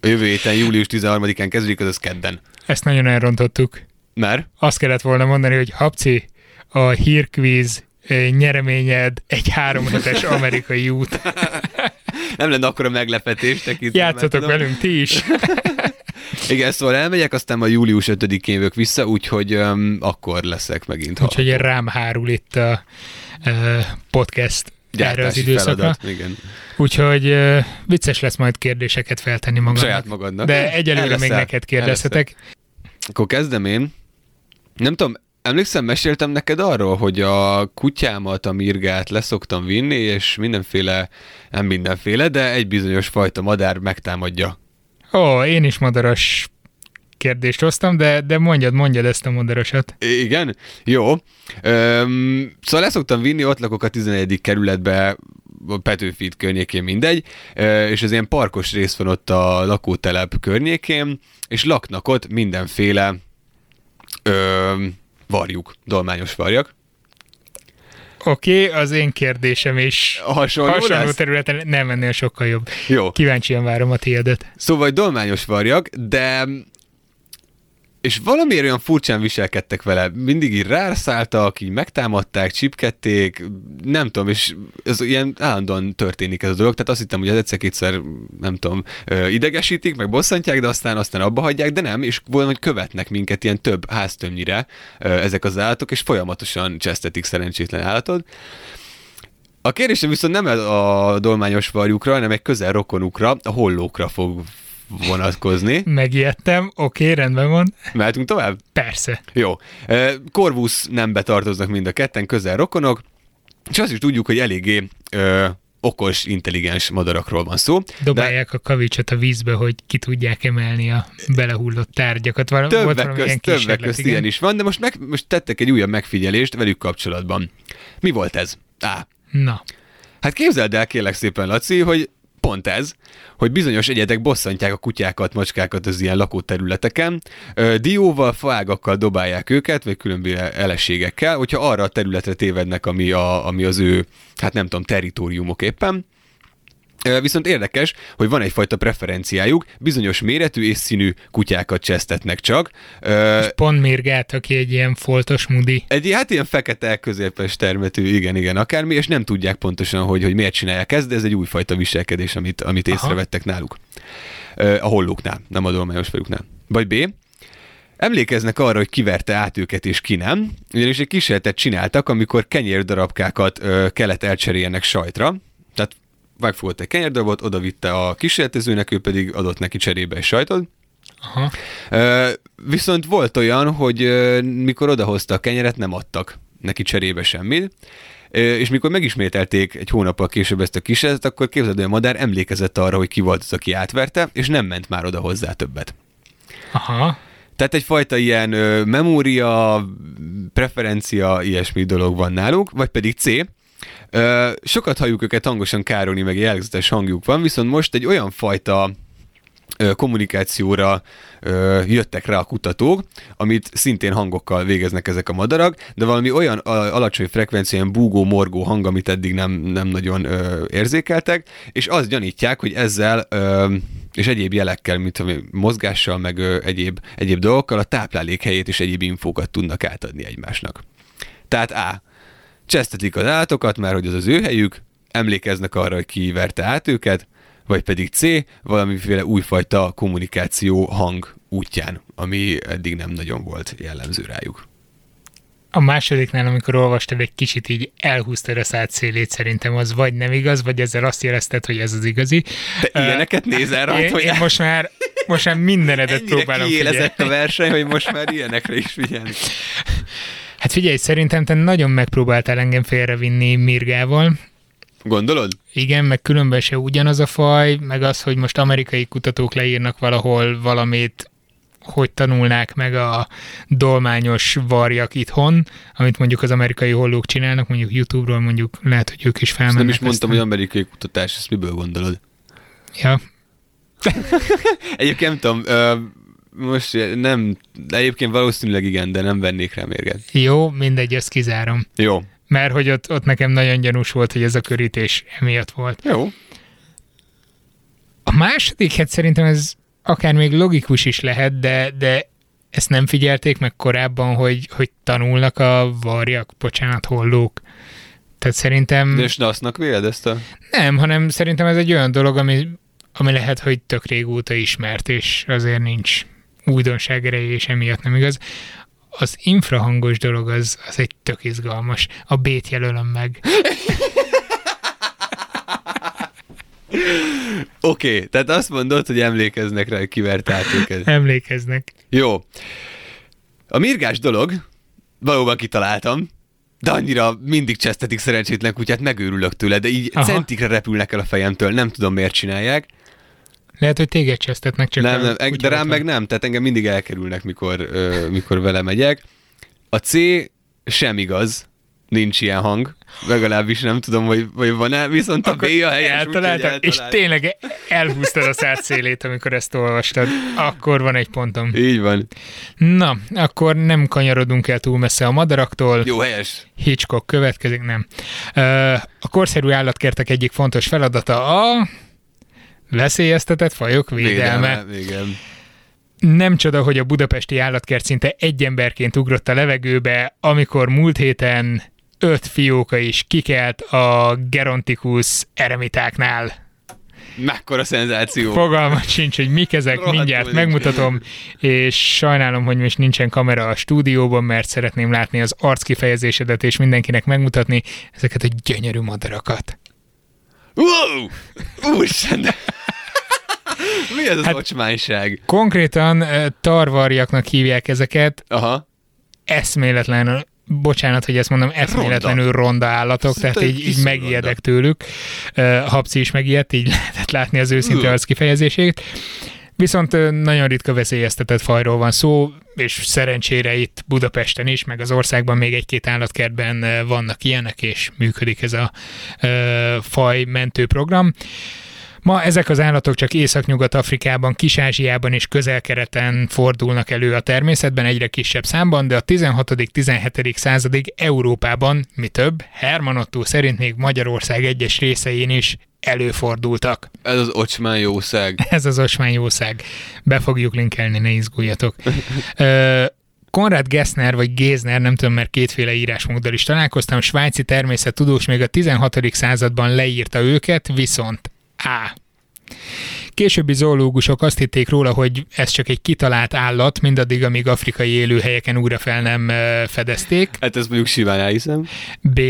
jövő héten július 13-án kezdődik, az kedden. Ezt nagyon elrontottuk. Mert? Azt kellett volna mondani, hogy Habci, a hírkvíz nyereményed egy három hetes amerikai út. Nem lenne akkora meglepetés. tekintve, mert Játszatok velünk ti is. Igen, szóval elmegyek, aztán majd július 5-én jövök vissza, úgyhogy um, akkor leszek megint. ha- Úgyhogy rám hárul itt a ö, podcast erre az gyártási időszakra. feladat, Igen. Úgyhogy ö, vicces lesz majd kérdéseket feltenni magamnak. Saját magadnak. De egyelőre El még neked kérdezhetek. Akkor kezdem én. Nem tudom, emlékszem, meséltem neked arról, hogy a kutyámat, a mirgát leszoktam vinni, és mindenféle, nem mindenféle, de egy bizonyos fajta madár megtámadja. Ó, én is madaras kérdést hoztam, de, de mondjad, mondjad ezt a madarasat. I- Igen? Jó. Öm, szóval leszoktam vinni, ott lakok a 11. kerületbe, a Petőfit környékén mindegy, ö, és ez ilyen parkos rész van ott a lakótelep környékén, és laknak ott mindenféle öm, varjuk, dolmányos varjak. Oké, okay, az én kérdésem is Hasonló, hasonló lesz? területen nem ennél sokkal jobb. Jó. Kíváncsian várom a tiédet. Szóval dolmányos varjak, de és valamiért olyan furcsán viselkedtek vele. Mindig így rászálltak, így megtámadták, csipkedték, nem tudom, és ez ilyen állandóan történik ez a dolog. Tehát azt hittem, hogy ez egyszer-kétszer, nem tudom, idegesítik, meg bosszantják, de aztán aztán abba hagyják, de nem, és valahogy követnek minket ilyen több háztömnyire ezek az állatok, és folyamatosan csesztetik szerencsétlen állatot. A kérdésem viszont nem a dolmányos varjukra, hanem egy közel rokonukra, a hollókra fog vonatkozni. Megijedtem, oké, okay, rendben van. Mehetünk tovább? Persze. Jó. Korvusz nem betartoznak mind a ketten, közel rokonok, és azt is tudjuk, hogy eléggé ö, okos, intelligens madarakról van szó. Dobálják a kavicsot a vízbe, hogy ki tudják emelni a belehullott tárgyakat. Val- volt Többek valami közt, többek közt igen. ilyen is van, de most, meg, most tettek egy újabb megfigyelést velük kapcsolatban. Mi volt ez? Á, Na, Hát képzeld el, kérlek szépen, Laci, hogy pont ez, hogy bizonyos egyetek bosszantják a kutyákat, macskákat az ilyen lakóterületeken, dióval, faágakkal dobálják őket, vagy különböző eleségekkel, hogyha arra a területre tévednek, ami, a, ami az ő, hát nem tudom, territóriumok éppen. Viszont érdekes, hogy van egyfajta preferenciájuk, bizonyos méretű és színű kutyákat csesztetnek csak. Ö, pont Mirgát, aki egy ilyen foltos mudi. egy hát ilyen fekete középes termetű, igen, igen, akármi, és nem tudják pontosan, hogy, hogy miért csinálják ezt, de ez egy újfajta viselkedés, amit, amit Aha. észrevettek náluk. A hollóknál, nem a dolmányos fejüknál. Vagy B. Emlékeznek arra, hogy kiverte át őket és ki nem, ugyanis egy kísérletet csináltak, amikor kenyérdarabkákat ö, kellett elcseréljenek sajtra, tehát megfogott egy kenyérdarabot, oda vitte a kísérletezőnek, ő pedig adott neki cserébe egy sajtot, Aha. Viszont volt olyan, hogy mikor odahozta a kenyeret, nem adtak neki cserébe semmit, és mikor megismételték egy hónappal később ezt a kísérletet, akkor képzeld, hogy a madár emlékezett arra, hogy ki volt az, aki átverte, és nem ment már oda hozzá többet. Aha. Tehát egyfajta ilyen ö, memória, preferencia, ilyesmi dolog van náluk, vagy pedig C. Ö, sokat halljuk őket hangosan károlni, meg jellegzetes hangjuk van, viszont most egy olyan fajta ö, kommunikációra ö, jöttek rá a kutatók, amit szintén hangokkal végeznek ezek a madarak, de valami olyan alacsony frekvencián búgó, morgó hang, amit eddig nem, nem nagyon ö, érzékeltek, és azt gyanítják, hogy ezzel ö, és egyéb jelekkel, mint a mozgással, meg ö, egyéb, egyéb dolgokkal a táplálékhelyét és egyéb infókat tudnak átadni egymásnak. Tehát A. Csesztetik az állatokat, már hogy az az ő helyük, emlékeznek arra, hogy ki verte át őket, vagy pedig C, valamiféle újfajta kommunikáció hang útján, ami eddig nem nagyon volt jellemző rájuk. A másodiknál, amikor olvastad, egy kicsit így elhúztad a szád szélét, szerintem az vagy nem igaz, vagy ezzel azt jelezted, hogy ez az igazi. Te ilyeneket nézel Én, hogy én most már, most már mindenedet ennyire próbálom figyelni. kiélezett a verseny, hogy most már ilyenekre is figyelni. Hát figyelj, szerintem te nagyon megpróbáltál engem félrevinni Mirgával. Gondolod? Igen, meg különben se ugyanaz a faj, meg az, hogy most amerikai kutatók leírnak valahol valamit, hogy tanulnák meg a dolmányos varjak itthon, amit mondjuk az amerikai hollók csinálnak, mondjuk YouTube-ról mondjuk lehet, hogy ők is Ezt felmennek. nem is mondtam, hogy aztán- amerikai kutatás, ezt miből gondolod? Ja, Egyébként nem tudom, most nem, de egyébként valószínűleg igen, de nem vennék rá mérget. jó, mindegy, ezt kizárom. Jó. Mert hogy ott, ott nekem nagyon gyanús volt, hogy ez a körítés emiatt volt. Jó. A második, hát szerintem ez akár még logikus is lehet, de, de ezt nem figyelték meg korábban, hogy, hogy tanulnak a varjak, bocsánat, hollók. Tehát szerintem De és NASZ-nak véled ezt a... nem, hanem szerintem ez egy olyan dolog, ami, ami lehet, hogy tök régóta ismert, és azért nincs újdonság ereje, és emiatt nem igaz. Az infrahangos dolog az, az egy tök izgalmas. A B-t jelölöm meg. Oké, okay, tehát azt mondod, hogy emlékeznek rá, hogy kivert át őket. Emlékeznek. Jó. A mirgás dolog, valóban kitaláltam, de annyira mindig csesztetik szerencsétlen kutyát, megőrülök tőle, de így. Aha. centikre repülnek el a fejemtől, nem tudom miért csinálják. Lehet, hogy téged csesztetnek csak nem, nem, de rám ott meg van. nem, tehát engem mindig elkerülnek, mikor, ö, mikor vele megyek. A C sem igaz, nincs ilyen hang, legalábbis nem tudom, hogy, hogy van-e, viszont a B a helyes, úgyhogy eltaláltad, és eltaláltam. tényleg elhúztad a szád szélét, amikor ezt olvastad. Akkor van egy pontom. Így van. Na, akkor nem kanyarodunk el túl messze a madaraktól. Jó, helyes. Hitchcock következik, nem. A korszerű állatkertek egyik fontos feladata a veszélyeztetett fajok védelme. Igen. Nem csoda, hogy a budapesti állatkert szinte egy emberként ugrott a levegőbe, amikor múlt héten öt fióka is kikelt a Geronticus eremitáknál. Mekkora szenzáció. Fogalmat sincs, hogy mik ezek, Rohadtul mindjárt nincs. megmutatom, és sajnálom, hogy most nincsen kamera a stúdióban, mert szeretném látni az arckifejezésedet, és mindenkinek megmutatni ezeket a gyönyörű madarakat. Wow! Úristen! Mi ez az Hát- ocsmányság? Konkrétan tarvarjaknak hívják ezeket, Aha. eszméletlen, bocsánat, hogy ezt mondom, eszméletlenül ronda állatok, tehát Szerintem így, így megijedek ronda. tőlük. Uh, Habci is megijedt, így lehetett látni az őszinte arc kifejezését. Viszont nagyon ritka veszélyeztetett fajról van szó, és szerencsére itt Budapesten is, meg az országban még egy-két állatkertben vannak ilyenek, és működik ez a faj mentő program. Ma ezek az állatok csak Észak-Nyugat-Afrikában, Kis-Ázsiában és közelkereten fordulnak elő a természetben egyre kisebb számban, de a 16.-17. századig Európában, mi több, Herman Otto szerint még Magyarország egyes részein is előfordultak. Ez az ocsmán jószág. Ez az osmányjószág. Be fogjuk linkelni, ne izguljatok. Ö, Konrad Gessner, vagy Gézner, nem tudom, mert kétféle írásmóddal is találkoztam, svájci természettudós még a 16. században leírta őket, viszont A. Későbbi zoológusok azt hitték róla, hogy ez csak egy kitalált állat, mindaddig, amíg afrikai élőhelyeken újra fel nem fedezték. Hát ezt mondjuk simán elhiszem. B.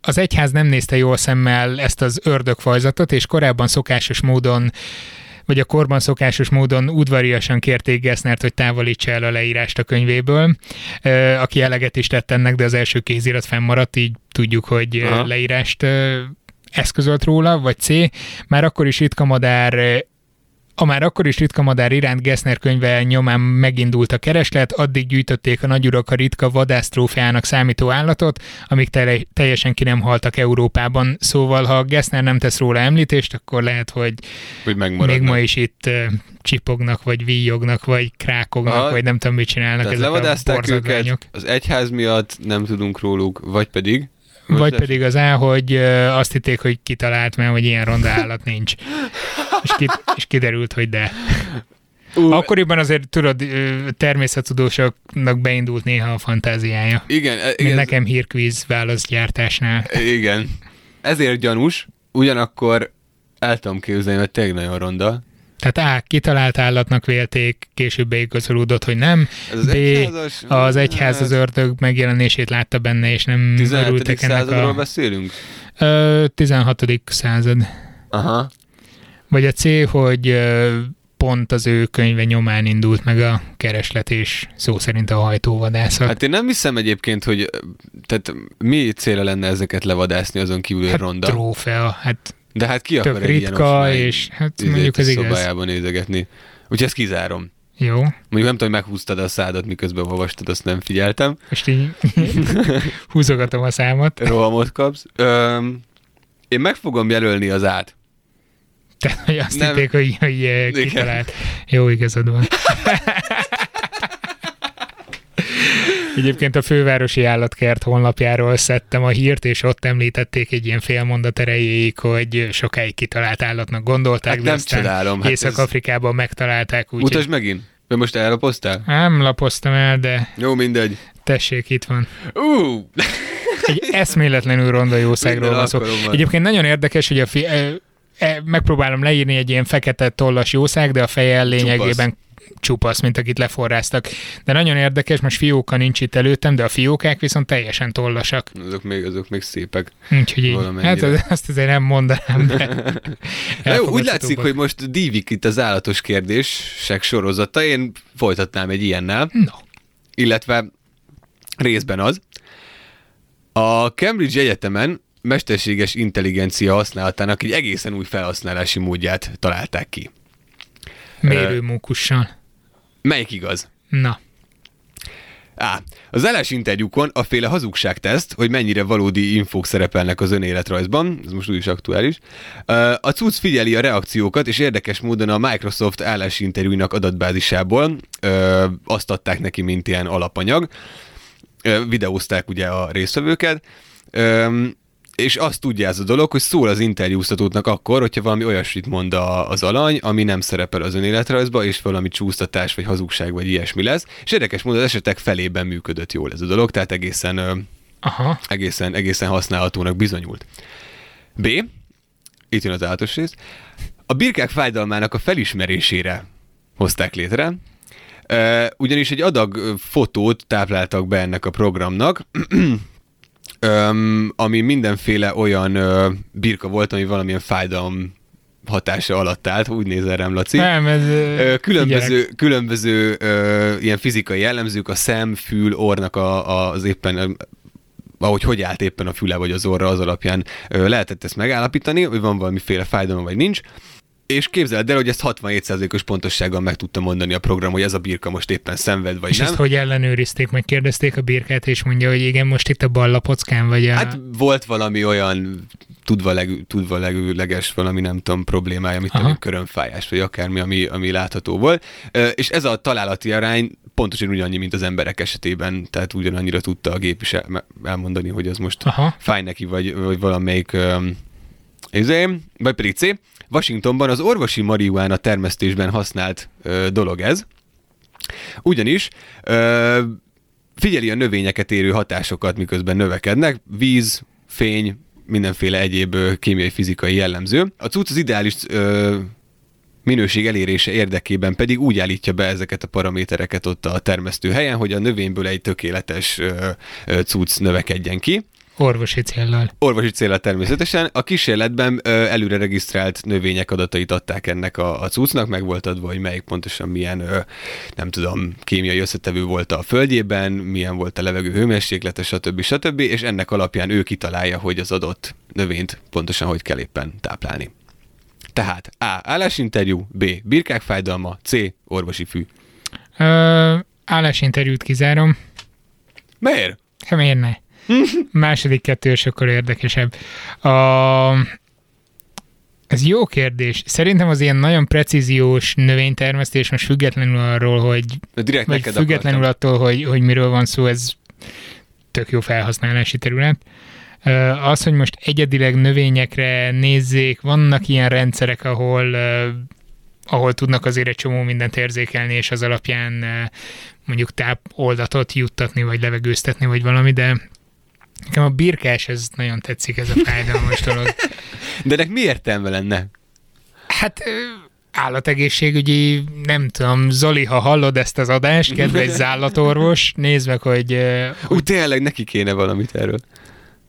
Az egyház nem nézte jól szemmel ezt az ördögfajzatot, és korábban szokásos módon vagy a korban szokásos módon udvariasan kérték Gessnert, hogy távolítsa el a leírást a könyvéből, aki eleget is tett ennek, de az első kézirat fennmaradt, így tudjuk, hogy Aha. leírást eszközölt róla, vagy C. Már akkor is ritka madár A már akkor is ritka madár iránt Gessner könyve nyomán megindult a kereslet, addig gyűjtötték a nagyurak a ritka vadásztrófeának számító állatot, amíg tele- teljesen ki nem haltak Európában. Szóval, ha Gessner nem tesz róla említést, akkor lehet, hogy, Hogy még ma is itt uh, csipognak, vagy víjognak, vagy krákognak, Aha. vagy nem tudom, mit csinálnak Tehát ezek a őket, az egyház miatt nem tudunk róluk, vagy pedig... Vagy pedig az A, hogy azt hitték, hogy kitalált, mert hogy ilyen ronda állat nincs. És, ki, és kiderült, hogy de. Ú, Akkoriban azért tudod, természettudósoknak beindult néha a fantáziája. Igen, e- Mint igen, nekem hírkvíz válaszgyártásnál. igen. Ezért gyanús, ugyanakkor el tudom képzelni, hogy tényleg nagyon ronda. Tehát A. Kitalált állatnak vélték, később beigazolódott, hogy nem. Ez az B. egyházas... Az egyház az ördög megjelenését látta benne, és nem 17. örültek ennek a... beszélünk? Ö, 16. század. Aha. Vagy a C, hogy pont az ő könyve nyomán indult meg a kereslet, és szó szerint a hajtóvadászat. Hát én nem hiszem egyébként, hogy tehát mi célra lenne ezeket levadászni azon kívül, hát ronda. trófea, hát De hát ki akar egy ilyen ritka, offline és hát mondjuk ez igaz. szobájában nézegetni. Úgyhogy ezt kizárom. Jó, Mondjuk nem tudom, hogy meghúztad a szádat, miközben olvastad, azt nem figyeltem. most így húzogatom a számot. Rohamot kapsz. Öm, én meg fogom jelölni az át. Tehát, hogy azt Nem. hitték, hogy, hogy kitalált. Jó, igazad van. Egyébként a fővárosi állatkert honlapjáról szedtem a hírt, és ott említették egy ilyen félmondat erejéig, hogy sokáig kitalált állatnak gondolták, Hát de nem aztán csodálom. Hát ez... Észak-Afrikában megtalálták, úgyhogy Mutasd megint. Mert most elrapoztál? nem lapoztam el, de Jó, mindegy. tessék, itt van. Ú! Egy eszméletlenül ronda jószágról van szó. Egyébként nagyon érdekes, hogy a fi- e, megpróbálom leírni egy ilyen fekete tollas jószág, de a feje lényegében csupasz, mint akit leforráztak. De nagyon érdekes, most fióka nincs itt előttem, de a fiókák viszont teljesen tollasak. Azok még, azok még szépek. Úgyhogy így, hát az- azt azért nem mondanám, de jó, úgy látszik, hogy most dívik itt az állatos kérdések sorozata. Én folytatnám egy ilyennel. No. illetve részben az. A Cambridge Egyetemen mesterséges intelligencia használatának egy egészen új felhasználási módját találták ki. Mérőmókussal. Melyik igaz? Na, A. Az állás interjúkon a féle hazugságteszt, hogy mennyire valódi infók szerepelnek az önéletrajzban, ez most úgyis aktuális. Ö, A cucc figyeli a reakciókat, és érdekes módon a Microsoft állásinterjúinak adatbázisából ö, azt adták neki, mint ilyen alapanyag. Ö, Videózták ugye a résztvevőket, Ö, és azt tudja ez a dolog, hogy szól az interjúztatótnak akkor, hogyha valami olyasmit mond a, az alany, ami nem szerepel az önéletrajzba, és valami csúsztatás, vagy hazugság, vagy ilyesmi lesz. És érdekes módon az esetek felében működött jól ez a dolog, tehát egészen, aha, egészen, egészen használhatónak bizonyult. B. Itt jön az állatos rész. A birkák fájdalmának a felismerésére hozták létre, ugyanis egy adag fotót tápláltak be ennek a programnak, öm, ami mindenféle olyan ö, birka volt, ami valamilyen fájdalom hatása alatt állt, úgy nézel rám, Laci. nem, ez... Ö, különböző, különböző ö, ilyen fizikai jellemzők, a szem, fül, orrnak a, a, az éppen ahogy hogy állt éppen a füle vagy az orra, az alapján ö, lehetett ezt megállapítani, hogy van valamiféle fájdalom vagy nincs. És képzeld el, hogy ezt 67%-os pontossággal meg tudta mondani a program, hogy ez a birka most éppen szenved vagy És nem. ezt hogy ellenőrizték, megkérdezték a birkát, és mondja, hogy igen, most itt a bal lapockán, vagy a... Hát volt valami olyan tudva, leg, tudva legleges valami, nem tudom, problémája, amit tudom, körömfájás, vagy akármi, ami, ami látható volt. És ez a találati arány pontosan ugyannyi, mint az emberek esetében, tehát ugyanannyira tudta a gép is el, elmondani, hogy az most Aha. fáj neki, vagy, vagy valamelyik um, izé, vagy pedig C. Washingtonban az orvosi marihuána termesztésben használt ö, dolog ez, ugyanis ö, figyeli a növényeket érő hatásokat, miközben növekednek, víz, fény, mindenféle egyéb kémiai, fizikai jellemző. A cucc az ideális ö, minőség elérése érdekében pedig úgy állítja be ezeket a paramétereket ott a termesztő helyen, hogy a növényből egy tökéletes ö, ö, cucc növekedjen ki. Orvosi céllal. Orvosi célra természetesen. A kísérletben ö, előre regisztrált növények adatait adták ennek a, a cuccnak, meg volt adva, hogy melyik pontosan milyen, ö, nem tudom, kémiai összetevő volt a földjében, milyen volt a levegő hőmérséklete, stb. stb. És ennek alapján ő kitalálja, hogy az adott növényt pontosan hogy kell éppen táplálni. Tehát A. Állásinterjú, B. Birkák fájdalma, C. Orvosi fű. Ö, állásinterjút kizárom. Miért? Hát miért ne? Második kettő sokkal érdekesebb. A... Ez jó kérdés. Szerintem az ilyen nagyon precíziós növénytermesztés, most függetlenül arról, hogy direkt vagy függetlenül akartam. attól, hogy, hogy miről van szó, ez tök jó felhasználási terület. Az, hogy most egyedileg növényekre nézzék, vannak ilyen rendszerek, ahol ahol tudnak azért egy csomó mindent érzékelni, és az alapján mondjuk tápoldatot juttatni, vagy levegőztetni, vagy valami, de nekem a birkás, ez nagyon tetszik, ez a fájdalmas dolog. De ennek mi értelme lenne? Hát állategészségügyi, nem tudom, Zoli, ha hallod ezt az adást, kedves zállatorvos, nézd meg, hogy Ú, tényleg neki kéne valamit erről.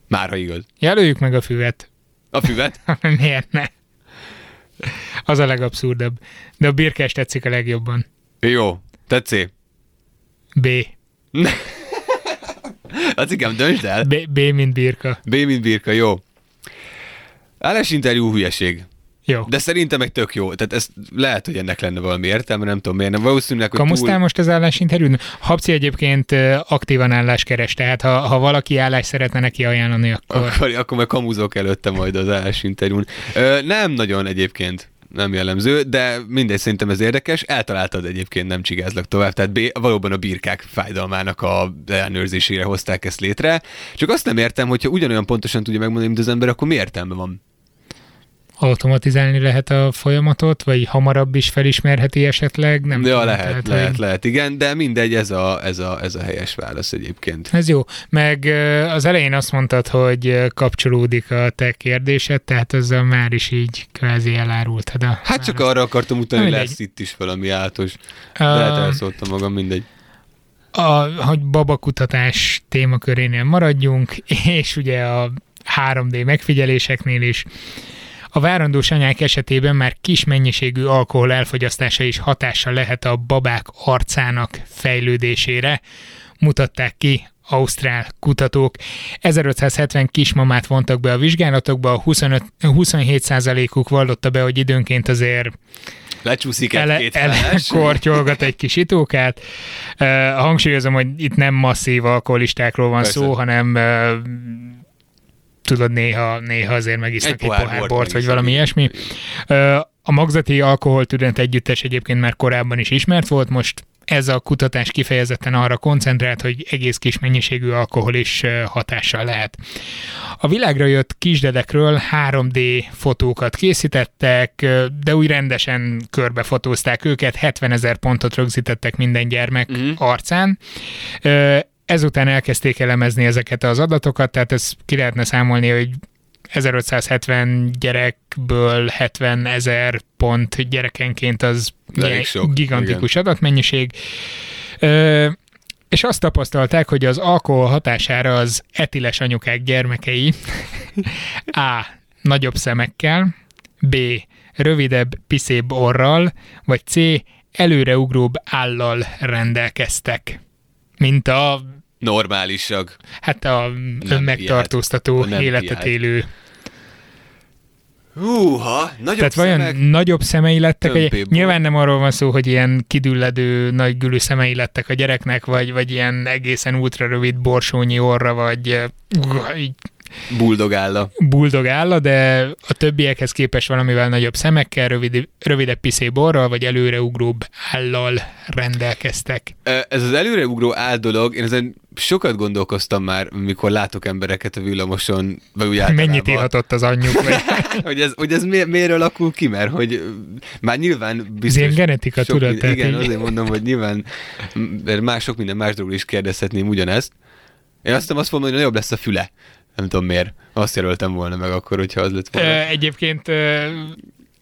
Már ha igaz. jelöljük meg a füvet. A füvet? Miért ne? Az a legabszurdabb. De a birkás tetszik a legjobban. Jó. Tetszik. B. Lacikám, döntsd el. B, B mint birka. B, mint birka, jó. Állásinterjú hülyeség. Jó. De szerintem meg tök jó. Tehát ez lehet, hogy ennek lenne valami értelme, nem tudom miért. Nem. Valószínűleg, hogy Kamusztál most az állásinterjún? Habci egyébként aktívan állás keres, tehát ha, ha valaki állást szeretne neki ajánlani, akkor... Akkor, akkor meg kamuzok előtte majd az állásinterjún. Ö, nem nagyon egyébként nem jellemző, de mindegy, szerintem ez érdekes. Eltaláltad egyébként, nem csigázlak tovább. Tehát B, valóban a birkák fájdalmának a ellenőrzésére hozták ezt létre. Csak azt nem értem, hogyha ugyanolyan pontosan tudja megmondani, mint az ember, akkor mi értelme van? Automatizálni lehet a folyamatot, vagy hamarabb is felismerheti esetleg? Nem ja, tudom, lehet, tehát, lehet, hogy- lehet, igen, de mindegy, ez a, ez a, ez a helyes válasz egyébként. Ez jó. Meg az elején azt mondtad, hogy kapcsolódik a te kérdésed, tehát azzal már is így kvázi elárultad a Hát csak arra akartam utalni, hogy lesz itt is valami átos. Ö, Lehet elszóltam magam, mindegy. a, hogy babakutatás témakörénél maradjunk, és ugye a 3D megfigyeléseknél is. A várandós anyák esetében már kis mennyiségű alkohol elfogyasztása is hatással lehet a babák arcának fejlődésére, mutatták ki ausztrál kutatók. 1570 kismamát vontak be a vizsgálatokba, 25, 27%-uk vallotta be, hogy időnként azért Lecsúszik ele, egy-két ele, kortyolgat egy kis itókát. Uh, hangsúlyozom, hogy itt nem masszív alkoholistákról van Persze. szó, hanem uh, tudod, néha, néha azért megisznak egy, egy pohár bort, vagy valami ilyesmi. A magzati alkoholtünet együttes egyébként már korábban is ismert volt, most ez a kutatás kifejezetten arra koncentrált, hogy egész kis mennyiségű alkohol is hatással lehet. A világra jött kisdedekről 3D fotókat készítettek, de úgy rendesen körbefotózták őket, 70 ezer pontot rögzítettek minden gyermek uh-huh. arcán. Ezután elkezdték elemezni ezeket az adatokat, tehát ezt ki lehetne számolni, hogy 1570 gyerekből 70 ezer pont gyerekenként az sok, gigantikus adatmennyiség. Ö, és azt tapasztalták, hogy az alkohol hatására az etiles anyukák gyermekei A. Nagyobb szemekkel, B. Rövidebb, piszébb orral, vagy C. Előreugróbb állal rendelkeztek. Mint a, Normálisak. hát a nem életet piát. élő. Húha, nagyobb Tehát vajon szemek. nagyobb szemei lettek? Egy, nyilván nem arról van szó, hogy ilyen kidülledő, nagy gülű szemei lettek a gyereknek, vagy, vagy ilyen egészen ultra rövid borsónyi orra, vagy uh, így Buldogálla. buldog álla, de a többiekhez képest valamivel nagyobb szemekkel, rövid, rövidebb piszébb orral, vagy előreugróbb állal rendelkeztek. Ez az előreugró áldolog, én ezen sokat gondolkoztam már, mikor látok embereket a villamoson, vagy úgy általában. Mennyit írhatott az anyjuk? Vagy... hogy ez, hogy ez mi, miért alakul ki, mert hogy már nyilván biztos... ilyen genetika, sok tudod, Igen, így- azért mondom, hogy nyilván mert más, sok minden más dologról is kérdezhetném ugyanezt. Én azt azt mondom, hogy nagyobb lesz a füle. Nem tudom miért. Azt jelöltem volna meg akkor, hogyha az lett volna. Egyébként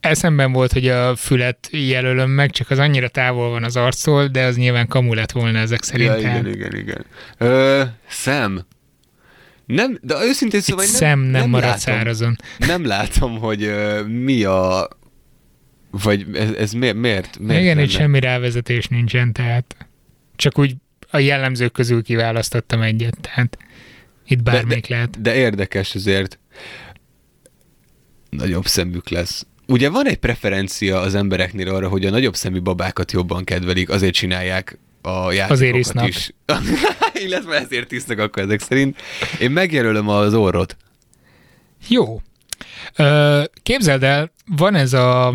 eszemben volt, hogy a fület jelölöm meg, csak az annyira távol van az arctól, de az nyilván kamu lett volna ezek szerint. Ja, igen, igen, igen. Ö, szem. Nem, de őszintén szóval én szem nem, nem marad látom, szárazon. Nem látom, hogy ö, mi a... Vagy ez, ez miért, miért, miért Igen, itt semmi rávezetés nincsen, tehát csak úgy a jellemzők közül kiválasztottam egyet, tehát itt bármelyik lehet. De érdekes azért. Nagyobb szemük lesz. ugye van egy preferencia az embereknél arra, hogy a nagyobb szemű babákat jobban kedvelik, azért csinálják a játékokat isznak. is. Illetve ezért isznak akkor ezek szerint. Én megjelölöm az orrot. Jó. Képzeld el, van ez a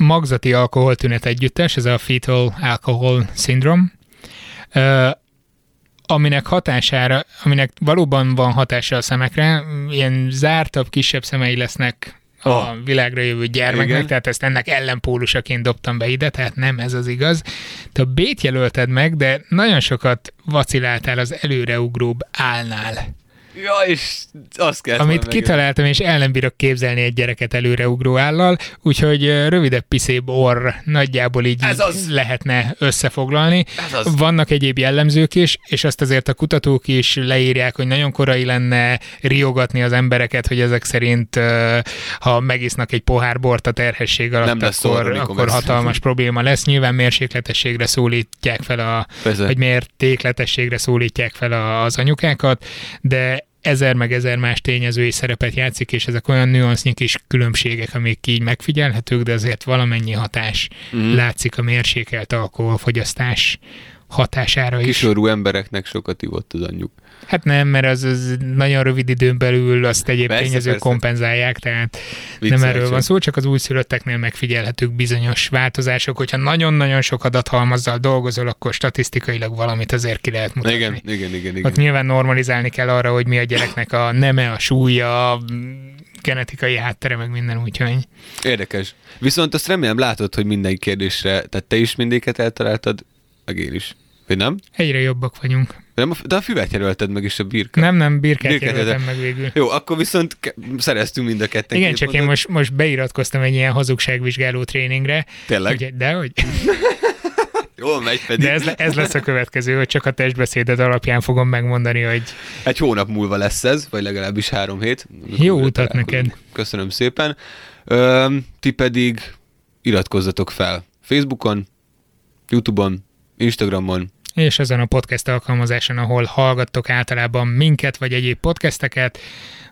magzati alkoholtünet együttes, ez a fetal alcohol syndrome, aminek hatására, aminek valóban van hatása a szemekre, ilyen zártabb, kisebb szemei lesznek a Oh. világra jövő gyermeknek, Igen. tehát ezt ennek ellenpólusaként dobtam be ide, tehát nem ez az igaz. Te a B-t jelölted meg, de nagyon sokat vaciláltál az előreugróbb állnál. Ja, és azt kell Amit kitaláltam, és el nem bírok képzelni egy gyereket előreugró állal, úgyhogy rövidebb piszébb orr nagyjából így, Ez az. lehetne összefoglalni. Ez az. Vannak egyéb jellemzők is, és azt azért a kutatók is leírják, hogy nagyon korai lenne riogatni az embereket, hogy ezek szerint, ha megisznak egy pohár bort a terhesség alatt, Nem lesz akkor, amikor akkor hatalmas probléma lesz. Nyilván mérsékletességre szólítják fel a, Persze. vagy mértékletességre szólítják fel az anyukákat, de ezer meg ezer más tényező is szerepet játszik, és ezek olyan nüansznyi kis különbségek, amik így megfigyelhetők, de azért valamennyi hatás mm. látszik a mérsékelt alkoholfogyasztás hatására is. Kisorú embereknek sokat ivott az anyjuk. Hát nem, mert az, az nagyon rövid időn belül azt egyéb Persze, tényezők persze. kompenzálják, tehát Viccelek nem erről van szó, csak az újszülötteknél megfigyelhetők bizonyos változások, hogyha nagyon-nagyon sok adathalmazzal dolgozol, akkor statisztikailag valamit azért ki lehet mutatni. Igen, igen, igen, igen. Ott nyilván normalizálni kell arra, hogy mi a gyereknek a neme, a súlya, a genetikai háttere, meg minden, úgyhogy Érdekes. Viszont azt remélem látod, hogy minden kérdésre, tehát te is mindéket eltaláltad, meg én is. Vagy nem? egyre jobbak vagyunk. De De a füvet jelölted meg, és a birka. Nem, nem, birkát Birkát jelöltem jelölte. meg végül. Jó, akkor viszont ke- szereztünk mind a ketten. Igen, csak én pontot. most, most beiratkoztam egy ilyen hazugságvizsgáló tréningre. Tényleg? Ugye, de hogy? Jól megy pedig. De ez, ez lesz a következő, hogy csak a testbeszéded alapján fogom megmondani, hogy Egy hónap múlva lesz ez, vagy legalábbis három hét. Jó utat neked. Köszönöm szépen. Ö, ti pedig iratkozzatok fel Facebookon, Youtube-on, Instagramon, és azon a podcast alkalmazáson, ahol hallgattok általában minket, vagy egyéb podcasteket,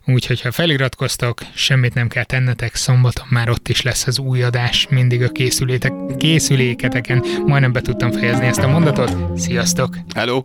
úgyhogy ha feliratkoztok, semmit nem kell tennetek, szombaton már ott is lesz az új adás, mindig a készülétek, készüléketeken. Majdnem be tudtam fejezni ezt a mondatot. Sziasztok! Hello!